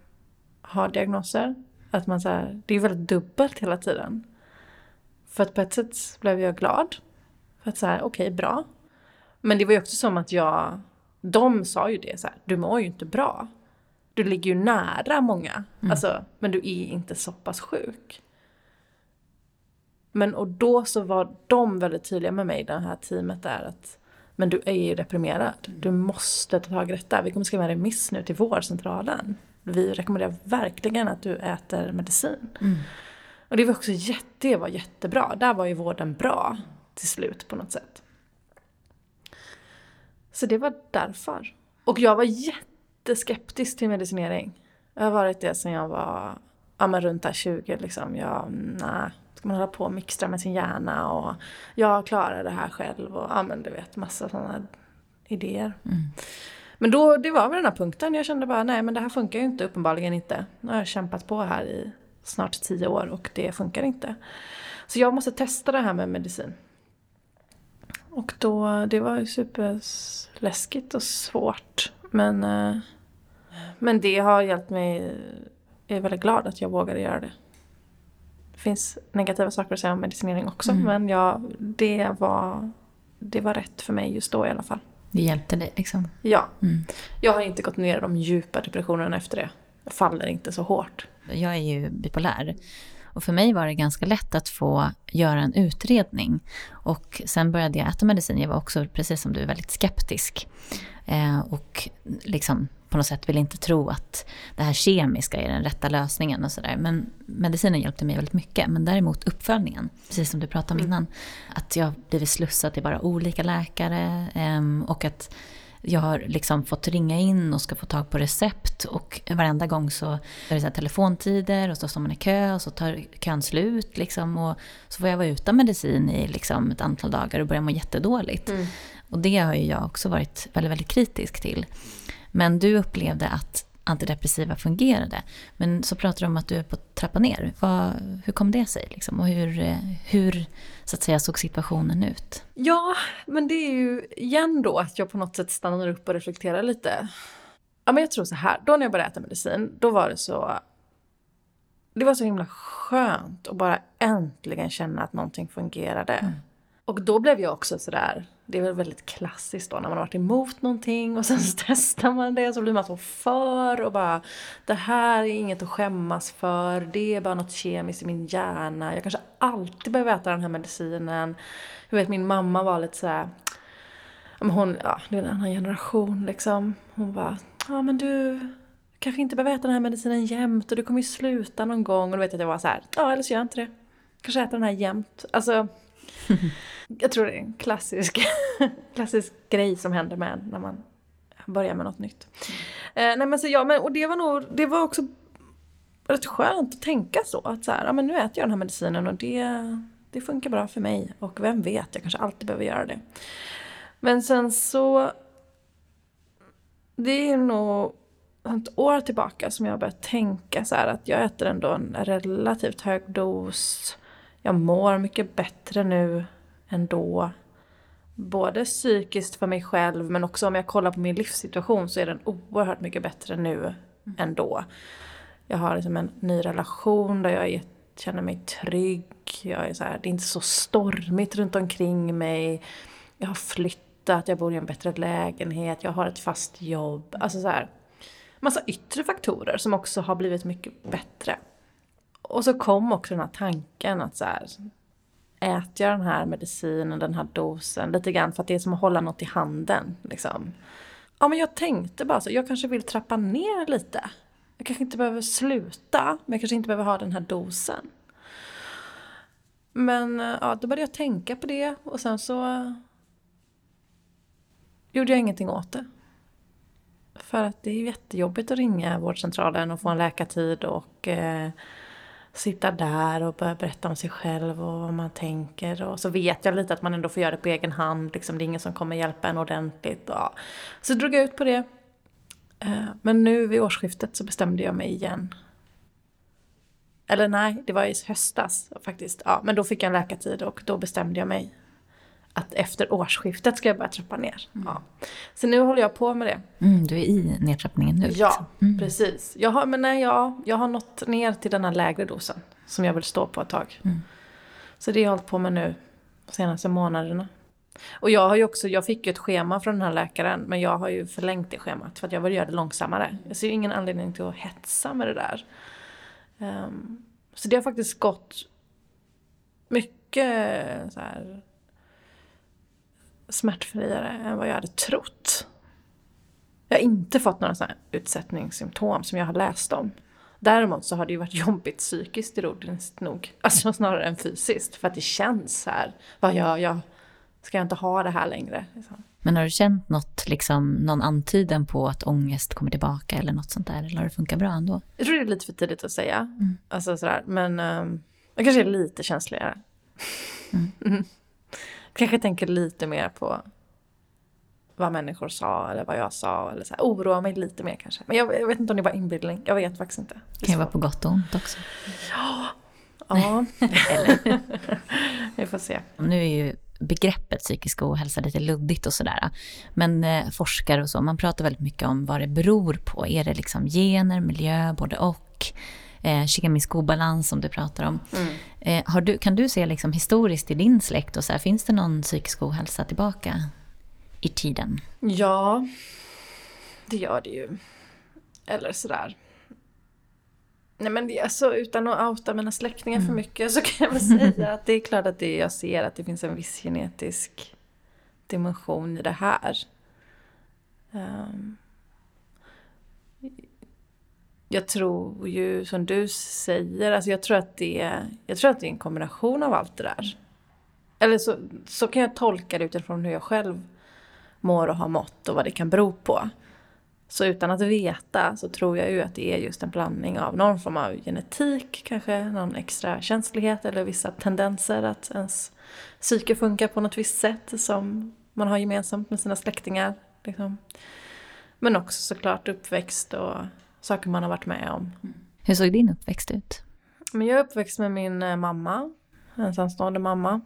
har diagnoser, att man så här, det är väldigt dubbelt hela tiden. För att på ett sätt blev jag glad. För att så här, okej, okay, bra. Men det var ju också som att jag, de sa ju det så här, du mår ju inte bra. Du ligger ju nära många, mm. alltså, men du är inte så pass sjuk. Men och då så var de väldigt tydliga med mig, det här teamet där, att men du är ju deprimerad. Du måste ta tag i detta. Vi kommer skriva en remiss nu till vårdcentralen. Vi rekommenderar verkligen att du äter medicin. Mm. Och det var också jätte, det var jättebra. Där var ju vården bra till slut på något sätt. Så det var därför. Och jag var jätteskeptisk till medicinering. Jag har varit det sedan jag var ja, men runt där 20 liksom. Jag, nej, ska man hålla på och mixtra med sin hjärna och jag klarar det här själv och ja men du vet massa sådana idéer. Mm. Men då, det var väl den här punkten jag kände bara nej men det här funkar ju inte uppenbarligen inte. Nu har jag kämpat på här i snart tio år och det funkar inte. Så jag måste testa det här med medicin. Och då, det var ju superläskigt och svårt. Men, eh, men det har hjälpt mig, jag är väldigt glad att jag vågade göra det. Det finns negativa saker att säga om medicinering också mm. men ja, det, var, det var rätt för mig just då i alla fall. Det hjälpte dig liksom? Ja. Mm. Jag har inte gått ner i de djupa depressionerna efter det. Jag faller inte så hårt. Jag är ju bipolär. Och för mig var det ganska lätt att få göra en utredning. Och sen började jag äta medicin. Jag var också, precis som du, väldigt skeptisk. Eh, och liksom på något sätt vill inte tro att det här kemiska är den rätta lösningen och sådär. Men medicinen hjälpte mig väldigt mycket. Men däremot uppföljningen, precis som du pratade om mm. innan. Att jag blivit slussad till bara olika läkare ehm, och att jag har liksom fått ringa in och ska få tag på recept och varenda gång så är det så telefontider och så står man i kö och så tar kön slut liksom och så får jag vara utan medicin i liksom ett antal dagar och börjar må jättedåligt. Mm. Och det har ju jag också varit väldigt, väldigt kritisk till. Men du upplevde att antidepressiva fungerade. Men så pratar du om att du är på trappa ner. Vad, hur kom det sig? Liksom? Och hur, hur så att säga, såg situationen ut? Ja, men det är ju igen då att jag på något sätt stannar upp och reflekterar lite. Ja, men jag tror så här, då när jag började äta medicin, då var det så... Det var så himla skönt att bara äntligen känna att någonting fungerade. Mm. Och då blev jag också sådär, det är väl väldigt klassiskt då när man har varit emot någonting och sen så testar man det och så blir man så för och bara det här är inget att skämmas för, det är bara något kemiskt i min hjärna, jag kanske alltid behöver äta den här medicinen. Jag vet min mamma var lite såhär, hon, ja det är en annan generation liksom, hon bara, ja men du kanske inte behöver äta den här medicinen jämt och du kommer ju sluta någon gång och då vet jag att jag var så här, ja eller så gör jag inte det. Kanske äta den här jämt. Alltså Jag tror det är en klassisk, klassisk grej som händer med när man börjar med något nytt. Eh, nej men så ja, men, och det var nog, det var också rätt skönt att tänka så. Att så här, ja men nu äter jag den här medicinen och det, det funkar bra för mig. Och vem vet, jag kanske alltid behöver göra det. Men sen så, det är nog ett år tillbaka som jag har börjat tänka så här att jag äter ändå en relativt hög dos. Jag mår mycket bättre nu ändå. Både psykiskt för mig själv men också om jag kollar på min livssituation så är den oerhört mycket bättre nu mm. ändå. Jag har liksom en ny relation där jag känner mig trygg. Jag är så här, det är inte så stormigt runt omkring mig. Jag har flyttat, jag bor i en bättre lägenhet, jag har ett fast jobb. Alltså så här, massa yttre faktorer som också har blivit mycket bättre. Och så kom också den här tanken att så här, äter jag den här medicinen, den här dosen, lite grann för att det är som att hålla något i handen. Liksom. Ja, men jag tänkte bara så, jag kanske vill trappa ner lite. Jag kanske inte behöver sluta, men jag kanske inte behöver ha den här dosen. Men eh, ja, då började jag tänka på det och sen så eh, gjorde jag ingenting åt det. För att det är jättejobbigt att ringa vårdcentralen och få en läkartid och eh, sitta där och börja berätta om sig själv och vad man tänker. Och så vet jag lite att man ändå får göra det på egen hand. Liksom, det är ingen som kommer hjälpa en ordentligt. Och. Så drog jag ut på det. Eh, men nu vid årsskiftet så bestämde jag mig igen. Eller nej, det var i höstas faktiskt. Ja, men då fick jag en läkartid och då bestämde jag mig att efter årsskiftet ska jag börja trappa ner. Mm. Ja. Så nu håller jag på med det. Mm, du är i nedtrappningen nu? Ja, liksom. mm. precis. Jag har, men nej, ja, jag har nått ner till den här lägre dosen som jag vill stå på ett tag. Mm. Så det har jag hållit på med nu de senaste månaderna. Och jag har ju också, jag fick ju ett schema från den här läkaren men jag har ju förlängt det schemat för att jag vill göra det långsammare. Jag ser ju ingen anledning till att hetsa med det där. Um, så det har faktiskt gått mycket så här, smärtfriare än vad jag hade trott. Jag har inte fått några sådana utsättningssymptom som jag har läst om. Däremot så har det ju varit jobbigt psykiskt ironiskt nog. Alltså snarare än fysiskt. För att det känns här. Vad gör jag? Ska jag inte ha det här längre? Liksom. Men har du känt något, liksom, någon antydan på att ångest kommer tillbaka eller något sånt där? Eller har det funkat bra ändå? Jag tror det är lite för tidigt att säga. Mm. Alltså sådär. Men um, jag kanske är lite känsligare. Mm. Kanske tänker lite mer på vad människor sa eller vad jag sa. Eller så här, oroa mig lite mer kanske. Men jag, jag, vet inte om det var inbildning. Jag vet faktiskt inte. Det kan ju vara på gott och ont också. Ja. Ja. eller? Vi får se. Nu är ju begreppet psykisk ohälsa lite luddigt och sådär. Men eh, forskare och så, man pratar väldigt mycket om vad det beror på. Är det liksom gener, miljö, både och? Eh, kemisk obalans som du pratar om. Mm. Eh, har du, kan du se liksom historiskt i din släkt, och så här, finns det någon psykisk ohälsa tillbaka i tiden? Ja, det gör det ju. Eller sådär. Nej men det, alltså, utan att outa mina släktingar mm. för mycket så kan jag väl säga att det är klart att det, jag ser att det finns en viss genetisk dimension i det här. Um, jag tror ju som du säger, alltså jag tror att det, jag tror att det är en kombination av allt det där. Eller så, så kan jag tolka det utifrån hur jag själv mår och har mått och vad det kan bero på. Så utan att veta så tror jag ju att det är just en blandning av någon form av genetik, kanske någon extra känslighet eller vissa tendenser att ens psyke funkar på något visst sätt som man har gemensamt med sina släktingar. Liksom. Men också såklart uppväxt och saker man har varit med om. Mm. Hur såg din uppväxt ut? Men jag är uppväxt med min eh, mamma, ensamstående mamma.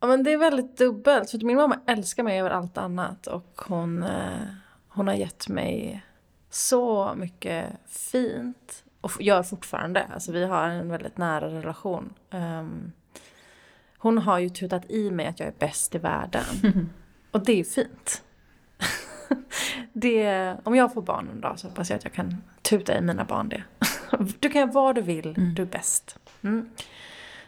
Ja, men det är väldigt dubbelt, för min mamma älskar mig över allt annat och hon, eh, hon har gett mig så mycket fint och gör fortfarande. Alltså vi har en väldigt nära relation. Um, hon har ju tutat i mig att jag är bäst i världen. Och det är fint. det, om jag får barn en dag så hoppas jag att jag kan tuta i mina barn det. du kan göra vad du vill, mm. du är bäst. Mm.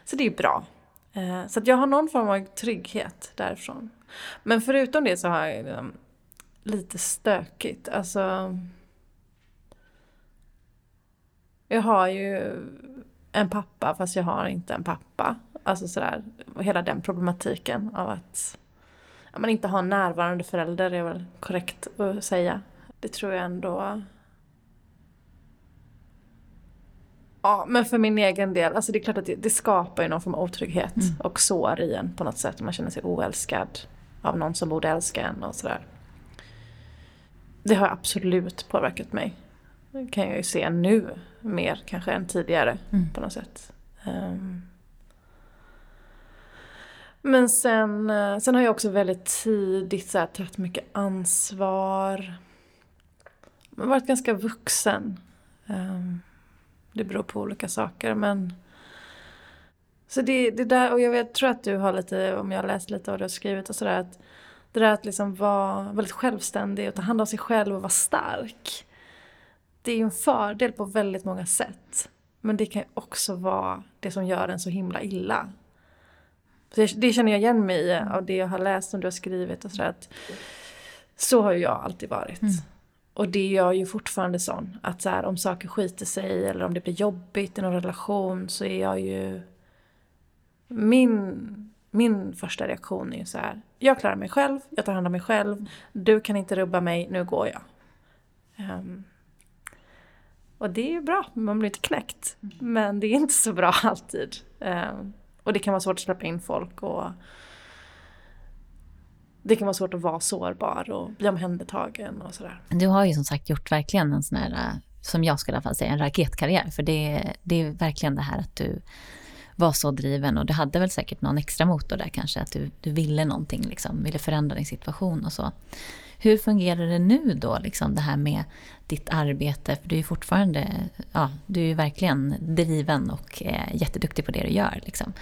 Så det är bra. Eh, så jag har någon form av trygghet därifrån. Men förutom det så har jag liksom lite stökigt. Alltså... Jag har ju en pappa fast jag har inte en pappa. Alltså sådär, hela den problematiken av att man inte har en närvarande förälder är väl korrekt att säga. Det tror jag ändå... Ja, men för min egen del, alltså det är klart att det, det skapar ju någon form av otrygghet mm. och sår i en på något sätt. Man känner sig oälskad av någon som borde älska en och sådär. Det har absolut påverkat mig. Det kan jag ju se nu mer kanske än tidigare mm. på något sätt. Um, men sen, eh, sen har jag också väldigt tidigt så här, tagit mycket ansvar. Jag har varit ganska vuxen. Ehm, det beror på olika saker men... Så det, det där, och jag vet, tror att du har lite, om jag har läst lite av det du har skrivit och sådär, att det där att liksom vara väldigt självständig och ta hand om sig själv och vara stark. Det är ju en fördel på väldigt många sätt. Men det kan ju också vara det som gör en så himla illa. Det, det känner jag igen mig i av det jag har läst som du har skrivit och sådär. Så har ju jag alltid varit. Mm. Och det är jag ju fortfarande sån. Att så här, om saker skiter sig eller om det blir jobbigt i någon relation så är jag ju... Min, min första reaktion är ju så här. Jag klarar mig själv, jag tar hand om mig själv. Du kan inte rubba mig, nu går jag. Um, Och det är bra, man blir inte knäckt. Men det är inte så bra alltid. Eh, och det kan vara svårt att släppa in folk och det kan vara svårt att vara sårbar och bli omhändertagen och sådär. Du har ju som sagt gjort verkligen en sån här, eh, som jag skulle i alla fall säga, en raketkarriär. För det, det är verkligen det här att du var så driven och du hade väl säkert någon extra motor där kanske, att du, du ville någonting, liksom, ville förändra din situation och så. Hur fungerar det nu då, liksom det här med ditt arbete? För du är fortfarande, ja, du är verkligen driven och eh, jätteduktig på det du gör. Liksom.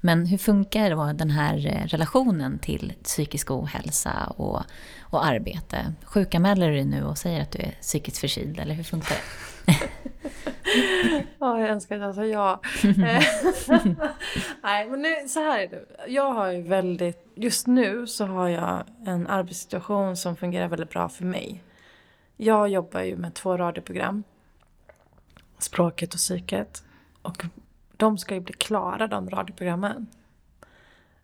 Men hur funkar då den här eh, relationen till psykisk ohälsa och, och arbete? Sjukanmäler du dig nu och säger att du är psykiskt förkyld, eller hur funkar det? ja, jag önskar att jag sa ja. Nej, men nu, så här är det. Jag har ju väldigt, just nu så har jag en arbetssituation som fungerar väldigt bra för mig. Jag jobbar ju med två radioprogram. Språket och psyket. Och de ska ju bli klara de radioprogrammen.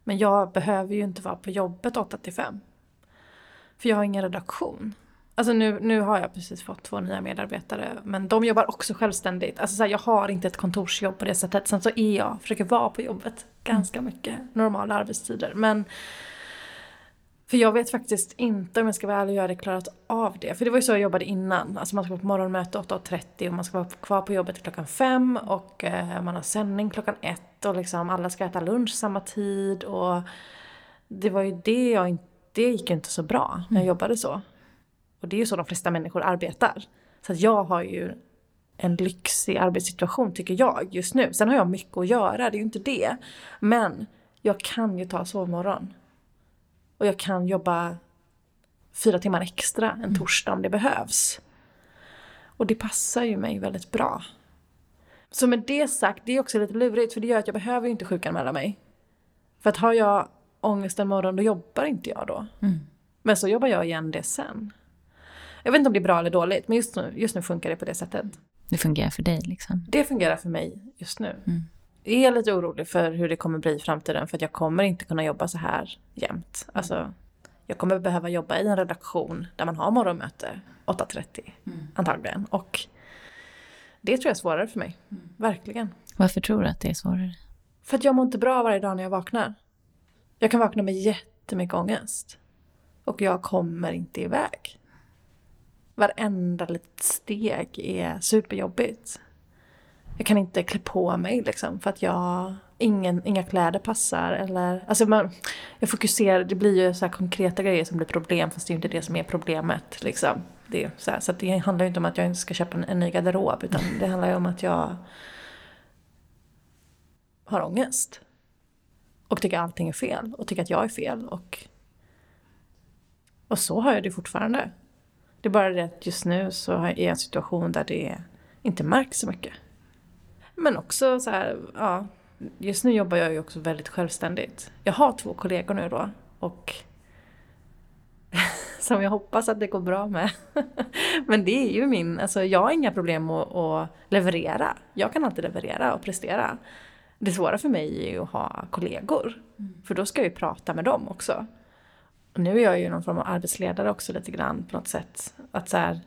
Men jag behöver ju inte vara på jobbet 8 till 5. För jag har ingen redaktion. Alltså nu, nu har jag precis fått två nya medarbetare men de jobbar också självständigt. Alltså så här, jag har inte ett kontorsjobb på det sättet. Sen så är jag, försöker vara på jobbet ganska mycket. Normala arbetstider. Men för jag vet faktiskt inte om jag ska vara ärlig och jag hade klarat av det. För det var ju så jag jobbade innan. Alltså man ska vara på morgonmöte 8.30 och man ska vara kvar på jobbet klockan 5 och eh, man har sändning klockan 1 och liksom alla ska äta lunch samma tid och det var ju det jag inte, det gick ju inte så bra när jag mm. jobbade så. Och det är ju så de flesta människor arbetar. Så att jag har ju en lyxig arbetssituation tycker jag just nu. Sen har jag mycket att göra, det är ju inte det. Men jag kan ju ta sovmorgon. Och jag kan jobba fyra timmar extra en mm. torsdag om det behövs. Och det passar ju mig väldigt bra. Så med det sagt, det är också lite lurigt för det gör att jag behöver inte sjukanmäla mig. För att har jag ångest en morgon då jobbar inte jag då. Mm. Men så jobbar jag igen det sen. Jag vet inte om det är bra eller dåligt men just nu, just nu funkar det på det sättet. Det fungerar för dig liksom? Det fungerar för mig just nu. Mm är jag lite orolig för hur det kommer bli i framtiden för att jag kommer inte kunna jobba så här jämt. Alltså, jag kommer behöva jobba i en redaktion där man har morgonmöte 8.30 mm. antagligen. Och det tror jag är svårare för mig. Mm. Verkligen. Varför tror du att det är svårare? För att jag mår inte bra varje dag när jag vaknar. Jag kan vakna med jättemycket ångest. Och jag kommer inte iväg. Varenda litet steg är superjobbigt jag kan inte klä på mig liksom för att jag, ingen, inga kläder passar eller, alltså man, jag fokuserar, det blir ju så konkreta grejer som blir problem fast det är inte det som är problemet liksom. Det, så här, så det handlar ju inte om att jag inte ska köpa en, en ny garderob utan det handlar ju om att jag har ångest. Och tycker allting är fel och tycker att jag är fel och, och så har jag det fortfarande. Det är bara det att just nu så är jag i en situation där det inte märks så mycket. Men också så här, ja, just nu jobbar jag ju också väldigt självständigt. Jag har två kollegor nu då och som jag hoppas att det går bra med. Men det är ju min, alltså jag har inga problem att, att leverera. Jag kan alltid leverera och prestera. Det svåra för mig är ju att ha kollegor. Mm. För då ska jag ju prata med dem också. Och nu är jag ju någon form av arbetsledare också lite grann på något sätt. Att så här,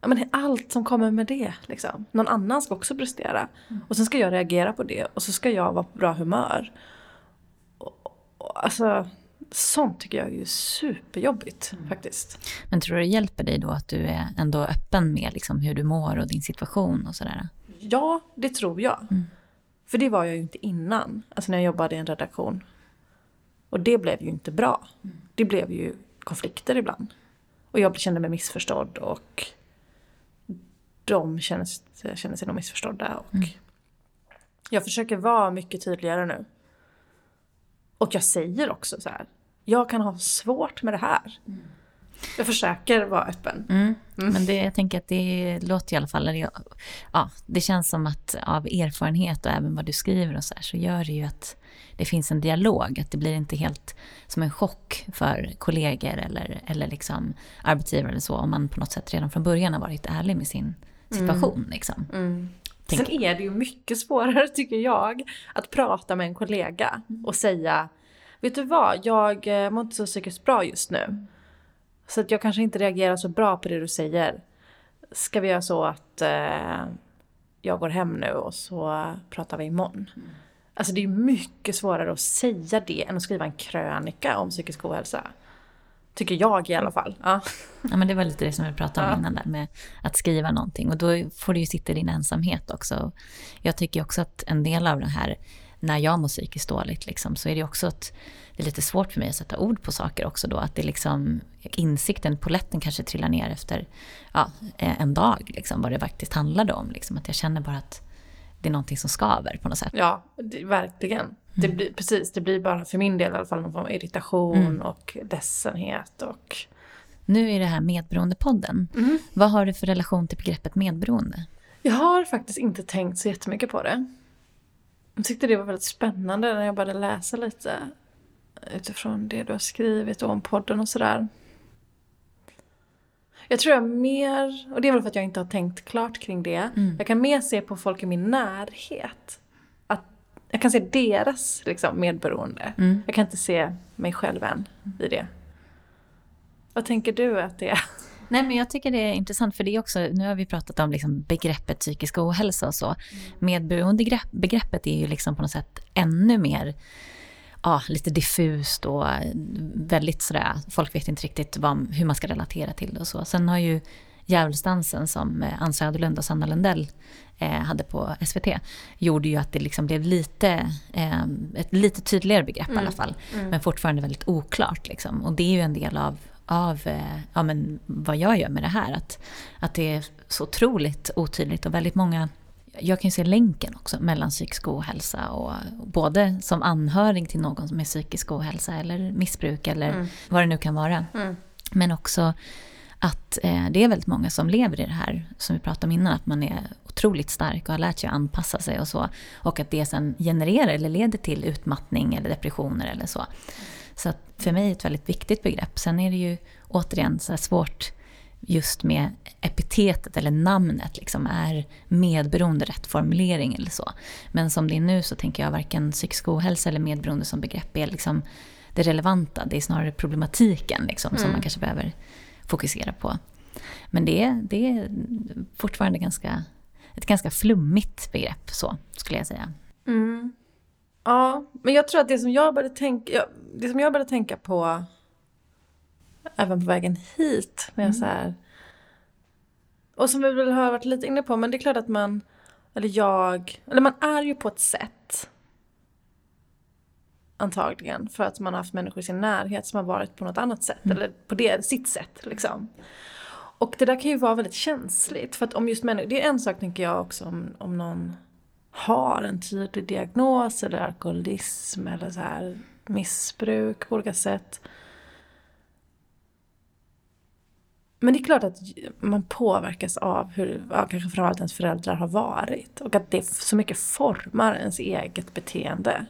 ja, men allt som kommer med det. Liksom. Någon annan ska också prestera. Mm. Och sen ska jag reagera på det och så ska jag vara på bra humör. Och, och, alltså, sånt tycker jag är superjobbigt mm. faktiskt. Men tror du det hjälper dig då att du är ändå öppen med liksom, hur du mår och din situation och sådär? Ja, det tror jag. Mm. För det var jag ju inte innan, alltså när jag jobbade i en redaktion. Och det blev ju inte bra. Det blev ju konflikter ibland. Och jag kände mig missförstådd och de känner, känner sig nog missförstådda. Och mm. Jag försöker vara mycket tydligare nu. Och jag säger också så här. Jag kan ha svårt med det här. Mm. Jag försöker vara öppen. Mm. Mm. Men det, jag tänker att det låter i alla fall... Ja, det känns som att av erfarenhet och även vad du skriver och så här, så gör det ju att det finns en dialog. Att det blir inte helt som en chock för kollegor eller, eller liksom arbetsgivare eller så om man på något sätt redan från början har varit ärlig med sin situation. Mm. Liksom. Mm. Sen är det ju mycket svårare tycker jag att prata med en kollega och säga Vet du vad, jag eh, mår inte så psykiskt bra just nu. Så att jag kanske inte reagerar så bra på det du säger. ska vi göra så att eh, jag går hem nu och så pratar vi imorgon. Mm. Alltså det är mycket svårare att säga det än att skriva en krönika om psykisk ohälsa. Tycker jag i alla fall. Ja. ja men det var lite det som vi pratade om ja. innan där med att skriva någonting. Och då får du ju sitta i din ensamhet också. Jag tycker också att en del av det här, när jag mår psykiskt dåligt, liksom, så är det också att det är lite svårt för mig att sätta ord på saker också då. Att det liksom, insikten, poletten kanske trillar ner efter ja, en dag, liksom, vad det faktiskt handlade om. Liksom. Att jag känner bara att det är någonting som skaver på något sätt. Ja, det, verkligen. Mm. Det blir, precis, det blir bara för min del i alla fall någon form av irritation mm. och ledsenhet och... Nu är det här Medberoendepodden. Mm. Vad har du för relation till begreppet medberoende? Jag har faktiskt inte tänkt så jättemycket på det. Jag tyckte det var väldigt spännande när jag började läsa lite utifrån det du har skrivit om podden och sådär. Jag tror jag mer, och det är väl för att jag inte har tänkt klart kring det. Mm. Jag kan mer se på folk i min närhet. Att jag kan se deras liksom, medberoende. Mm. Jag kan inte se mig själv än i det. Vad tänker du att det är? Nej, men jag tycker det är intressant för det är också, nu har vi pratat om liksom begreppet psykisk ohälsa och så. Mm. Medberoendebegreppet är ju liksom på något sätt ännu mer ja, lite diffust och väldigt sådär, folk vet inte riktigt vad, hur man ska relatera till det och så. Sen har ju Djävulsdansen som eh, Ann Söderlund och Sanna Lundell eh, hade på SVT gjorde ju att det liksom blev lite, eh, ett lite tydligare begrepp mm. i alla mm. fall. Mm. Men fortfarande väldigt oklart. Liksom. Och det är ju en del av, av eh, ja, men vad jag gör med det här. Att, att det är så otroligt otydligt och väldigt många jag kan ju se länken också mellan psykisk ohälsa och både som anhörig till någon som är psykisk ohälsa eller missbruk eller mm. vad det nu kan vara. Mm. Men också att eh, det är väldigt många som lever i det här, som vi pratade om innan, att man är otroligt stark och har lärt sig att anpassa sig och så. Och att det sen genererar eller leder till utmattning eller depressioner eller så. Så att för mig är det ett väldigt viktigt begrepp. Sen är det ju återigen så svårt just med epitetet eller namnet. Liksom, är medberoende rätt formulering eller så? Men som det är nu så tänker jag varken psykisk ohälsa eller medberoende som begrepp är liksom det relevanta. Det är snarare problematiken liksom, mm. som man kanske behöver fokusera på. Men det är, det är fortfarande ganska, ett ganska flummigt begrepp, så skulle jag säga. Mm. Ja, men jag tror att det som jag började tänka, det som jag började tänka på även på vägen hit. När jag mm. så här, och som vi väl har varit lite inne på, men det är klart att man, eller jag, eller man är ju på ett sätt. Antagligen, för att man har haft människor i sin närhet som har varit på något annat sätt, mm. eller på det, sitt sätt liksom. Och det där kan ju vara väldigt känsligt, för att om just människor, det är en sak tänker jag också om, om någon har en tydlig diagnos eller alkoholism eller så här missbruk på olika sätt. Men det är klart att man påverkas av hur, ja, kanske framförallt ens föräldrar har varit. Och att det så mycket formar ens eget beteende.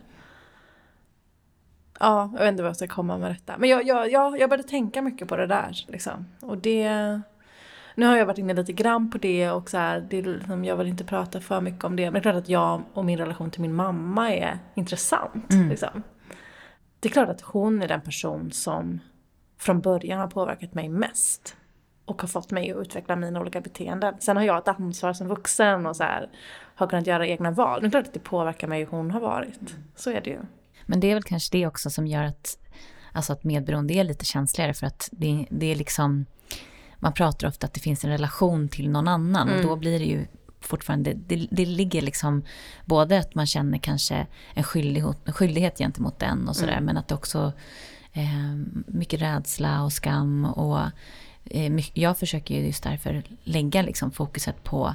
Ja, jag vet inte vad jag ska komma med detta. Men jag, jag, jag, jag började tänka mycket på det där. Liksom. Och det... Nu har jag varit inne lite grann på det och så här, det liksom, jag vill inte prata för mycket om det. Men det är klart att jag och min relation till min mamma är intressant. Mm. Liksom. Det är klart att hon är den person som från början har påverkat mig mest och har fått mig att utveckla mina olika beteenden. Sen har jag ett ansvar som vuxen och så här, har kunnat göra egna val. Men det är klart att det påverkar mig hur hon har varit. Så är det ju. Men det är väl kanske det också som gör att, alltså att medberoende är lite känsligare för att det, det är liksom, man pratar ofta att det finns en relation till någon annan mm. och då blir det ju fortfarande, det, det ligger liksom både att man känner kanske en skyldighet, en skyldighet gentemot den och sådär mm. men att det också eh, mycket rädsla och skam och Eh, jag försöker just därför lägga liksom fokuset på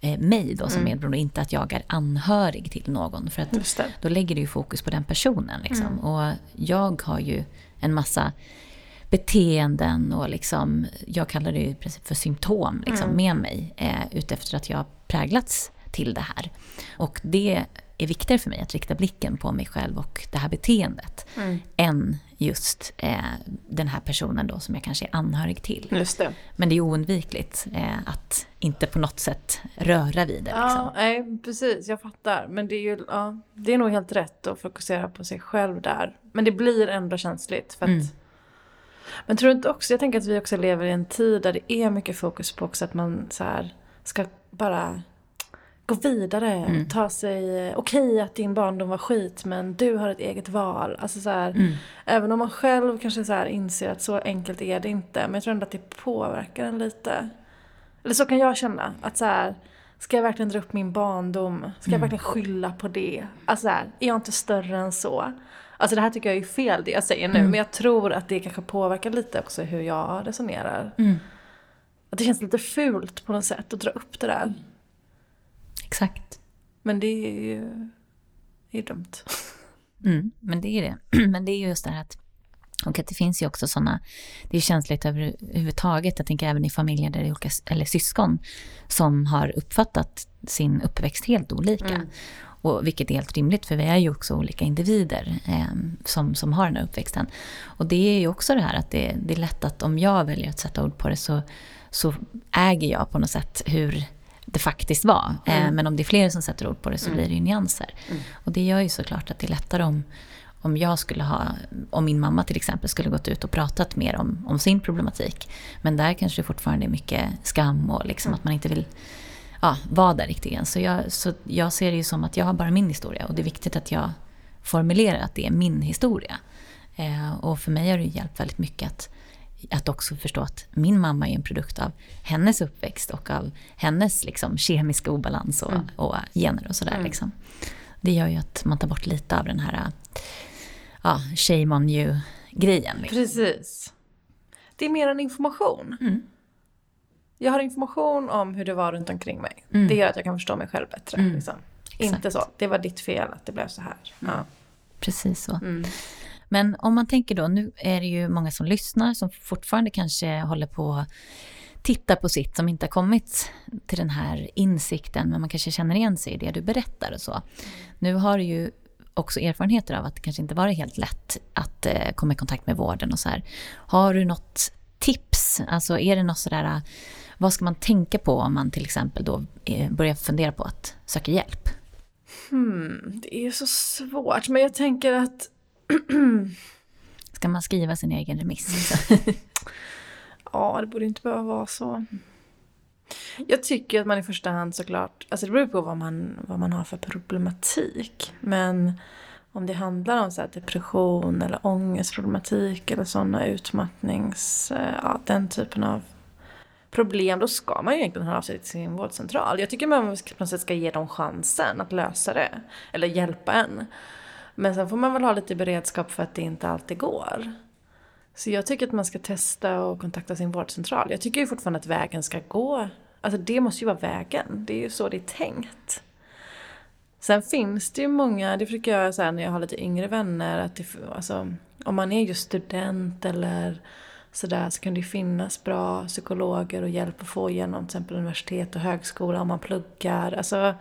eh, mig då som mm. medberoende, inte att jag är anhörig till någon. För att då lägger du ju fokus på den personen. Liksom. Mm. Och jag har ju en massa beteenden och liksom, jag kallar det i princip för symptom liksom, mm. med mig eh, utefter att jag har präglats till det här. Och det är viktigare för mig att rikta blicken på mig själv och det här beteendet mm. än just eh, den här personen då som jag kanske är anhörig till. Det. Men det är oundvikligt eh, att inte på något sätt röra vid det. Ja, liksom. nej, precis, jag fattar. Men det är ju ja, det är nog helt rätt att fokusera på sig själv där. Men det blir ändå känsligt för att mm. Men tror du inte också, jag tänker att vi också lever i en tid där det är mycket fokus på också att man så här ska bara gå vidare, mm. ta sig, okej okay, att din barndom var skit men du har ett eget val. Alltså så här, mm. Även om man själv kanske så här inser att så enkelt är det inte, men jag tror ändå att det påverkar en lite. Eller så kan jag känna, att så här, ska jag verkligen dra upp min barndom? Ska jag mm. verkligen skylla på det? Alltså så här, är jag inte större än så? Alltså det här tycker jag är fel det jag säger nu, mm. men jag tror att det kanske påverkar lite också hur jag resonerar. Mm. Att det känns lite fult på något sätt att dra upp det där. Exakt. Men det är ju det är dumt. Mm, men det är det. Men det är just det här att och att det finns ju också sådana, det är känsligt överhuvudtaget, jag tänker även i familjer där det är olika, eller syskon, som har uppfattat sin uppväxt helt olika. Mm. Och vilket är helt rimligt, för vi är ju också olika individer eh, som, som har den här uppväxten. Och det är ju också det här att det, det är lätt att om jag väljer att sätta ord på det så, så äger jag på något sätt hur det faktiskt var. Eh, mm. Men om det är fler som sätter ord på det så mm. blir det ju nyanser. Mm. Och det gör ju såklart att det är lättare om, om jag skulle ha, om min mamma till exempel skulle gått ut och pratat mer om, om sin problematik. Men där kanske det fortfarande är mycket skam och liksom mm. att man inte vill ja, vara där riktigt. Så jag, så jag ser det ju som att jag har bara min historia och det är viktigt att jag formulerar att det är min historia. Eh, och för mig har det hjälpt väldigt mycket att att också förstå att min mamma är en produkt av hennes uppväxt och av hennes liksom, kemiska obalans och, mm. och gener och sådär. Mm. Liksom. Det gör ju att man tar bort lite av den här ja, shame on you-grejen. Liksom. Precis. Det är mer en information. Mm. Jag har information om hur det var runt omkring mig. Mm. Det gör att jag kan förstå mig själv bättre. Mm. Liksom. Inte så, det var ditt fel att det blev så här. Ja. Precis så. Mm. Men om man tänker då, nu är det ju många som lyssnar som fortfarande kanske håller på titta på sitt som inte har kommit till den här insikten men man kanske känner igen sig i det du berättar och så. Nu har du ju också erfarenheter av att det kanske inte varit helt lätt att eh, komma i kontakt med vården och så här. Har du något tips? Alltså är det något sådär, vad ska man tänka på om man till exempel då eh, börjar fundera på att söka hjälp? Hmm, det är så svårt men jag tänker att Ska man skriva sin egen remiss? ja, det borde inte behöva vara så. Jag tycker att man i första hand såklart, alltså det beror på vad man, vad man har för problematik. Men om det handlar om så depression eller ångestproblematik eller sådana utmattnings, eh, ja den typen av problem, då ska man ju egentligen höra av sig till sin vårdcentral. Jag tycker man på något sätt ska ge dem chansen att lösa det, eller hjälpa en. Men sen får man väl ha lite beredskap för att det inte alltid går. Så jag tycker att man ska testa och kontakta sin vårdcentral. Jag tycker ju fortfarande att vägen ska gå. Alltså det måste ju vara vägen. Det är ju så det är tänkt. Sen finns det ju många, det försöker jag säga när jag har lite yngre vänner, att det, alltså, om man är just student eller sådär så kan det finnas bra psykologer och hjälp att få genom till exempel universitet och högskola om man pluggar. Alltså,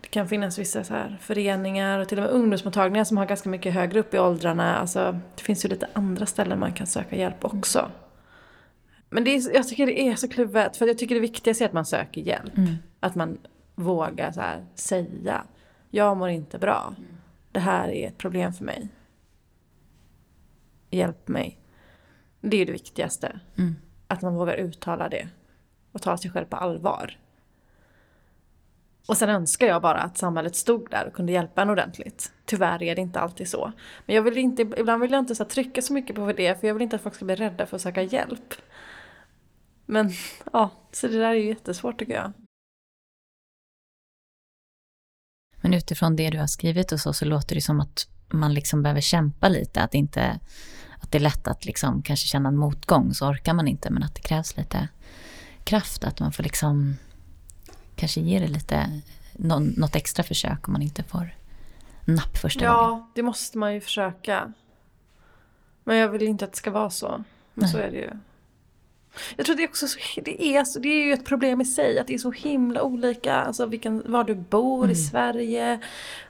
det kan finnas vissa så här föreningar och till och med ungdomsmottagningar som har ganska mycket högre upp i åldrarna. Alltså, det finns ju lite andra ställen man kan söka hjälp också. Men det är, jag tycker det är så kluvet, för jag tycker det viktigaste är att man söker hjälp. Mm. Att man vågar så här, säga, jag mår inte bra. Det här är ett problem för mig. Hjälp mig. Det är det viktigaste. Mm. Att man vågar uttala det. Och ta sig själv på allvar. Och sen önskar jag bara att samhället stod där och kunde hjälpa en ordentligt. Tyvärr är det inte alltid så. Men jag vill inte, ibland vill jag inte så trycka så mycket på det för jag vill inte att folk ska bli rädda för att söka hjälp. Men ja, så det där är ju jättesvårt tycker jag. Men utifrån det du har skrivit och så, så låter det som att man liksom behöver kämpa lite. Att inte att det är lätt att liksom kanske känna en motgång, så orkar man inte, men att det krävs lite kraft, att man får liksom kanske ge det lite, något extra försök om man inte får napp första ja, gången. Ja, det måste man ju försöka. Men jag vill inte att det ska vara så. Men Nej. så är det ju. Jag tror det är också så, det är, så, det är ju ett problem i sig att det är så himla olika. Alltså vilken, var du bor mm. i Sverige.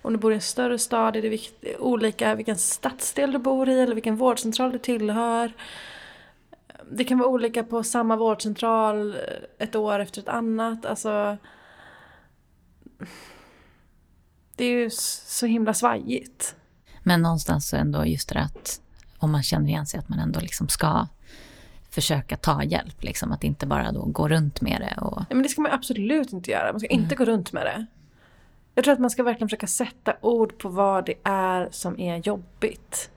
Om du bor i en större stad är det vikt, olika vilken stadsdel du bor i eller vilken vårdcentral du tillhör. Det kan vara olika på samma vårdcentral ett år efter ett annat. Alltså, det är ju så himla svajigt. Men någonstans så ändå just det att om man känner igen sig att man ändå liksom ska försöka ta hjälp. Liksom, att inte bara då gå runt med det. Och... Ja, men det ska man absolut inte göra. Man ska inte gå runt med det. Jag tror att man ska verkligen försöka sätta ord på vad det är som är jobbigt.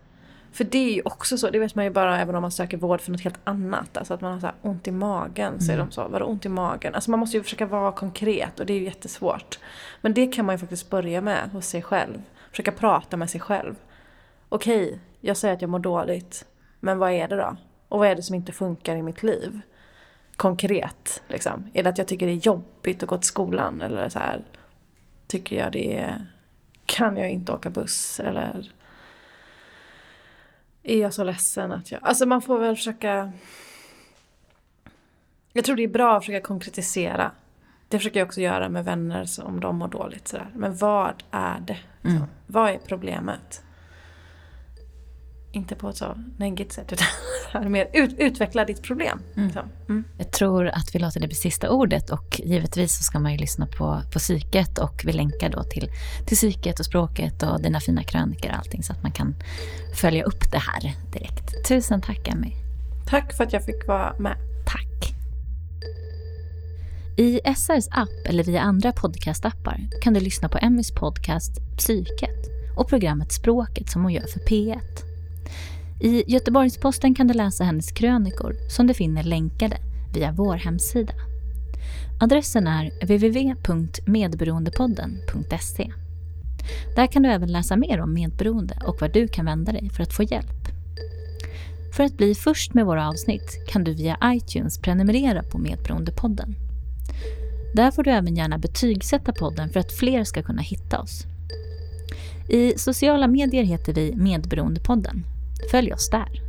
För det är ju också så, det vet man ju bara även om man söker vård för något helt annat. Alltså att man har så ont i magen, säger de så. Vadå ont i magen? Alltså man måste ju försöka vara konkret och det är ju jättesvårt. Men det kan man ju faktiskt börja med hos sig själv. Försöka prata med sig själv. Okej, jag säger att jag mår dåligt. Men vad är det då? Och vad är det som inte funkar i mitt liv? Konkret, liksom. Är det att jag tycker det är jobbigt att gå till skolan? Eller så här, tycker jag det är... Kan jag inte åka buss? Eller är jag så ledsen att jag... Alltså man får väl försöka... Jag tror det är bra att försöka konkretisera. Det försöker jag också göra med vänner om de mår dåligt. Sådär. Men vad är det? Mm. Vad är problemet? Inte på ett så negativt sätt utan mer ut, utveckla ditt problem. liksom. Mm. Jag tror att vi låter det bli sista ordet och givetvis så ska man ju lyssna på, på psyket och vi länkar då till, till psyket och språket och dina fina krönikor och allting så att man kan följa upp det här direkt. Tusen tack Emmy. Tack för att jag fick vara med. Tack. I SRs app eller via andra podcastappar kan du lyssna på Emmys podcast Psyket och programmet Språket som hon gör för P1. I Göteborgs-Posten kan du läsa hennes krönikor som du finner länkade via vår hemsida. Adressen är www.medberoendepodden.se. Där kan du även läsa mer om medberoende och var du kan vända dig för att få hjälp. För att bli först med våra avsnitt kan du via iTunes prenumerera på Medberoendepodden. Där får du även gärna betygsätta podden för att fler ska kunna hitta oss. I sociala medier heter vi Medberoendepodden. Följ oss där.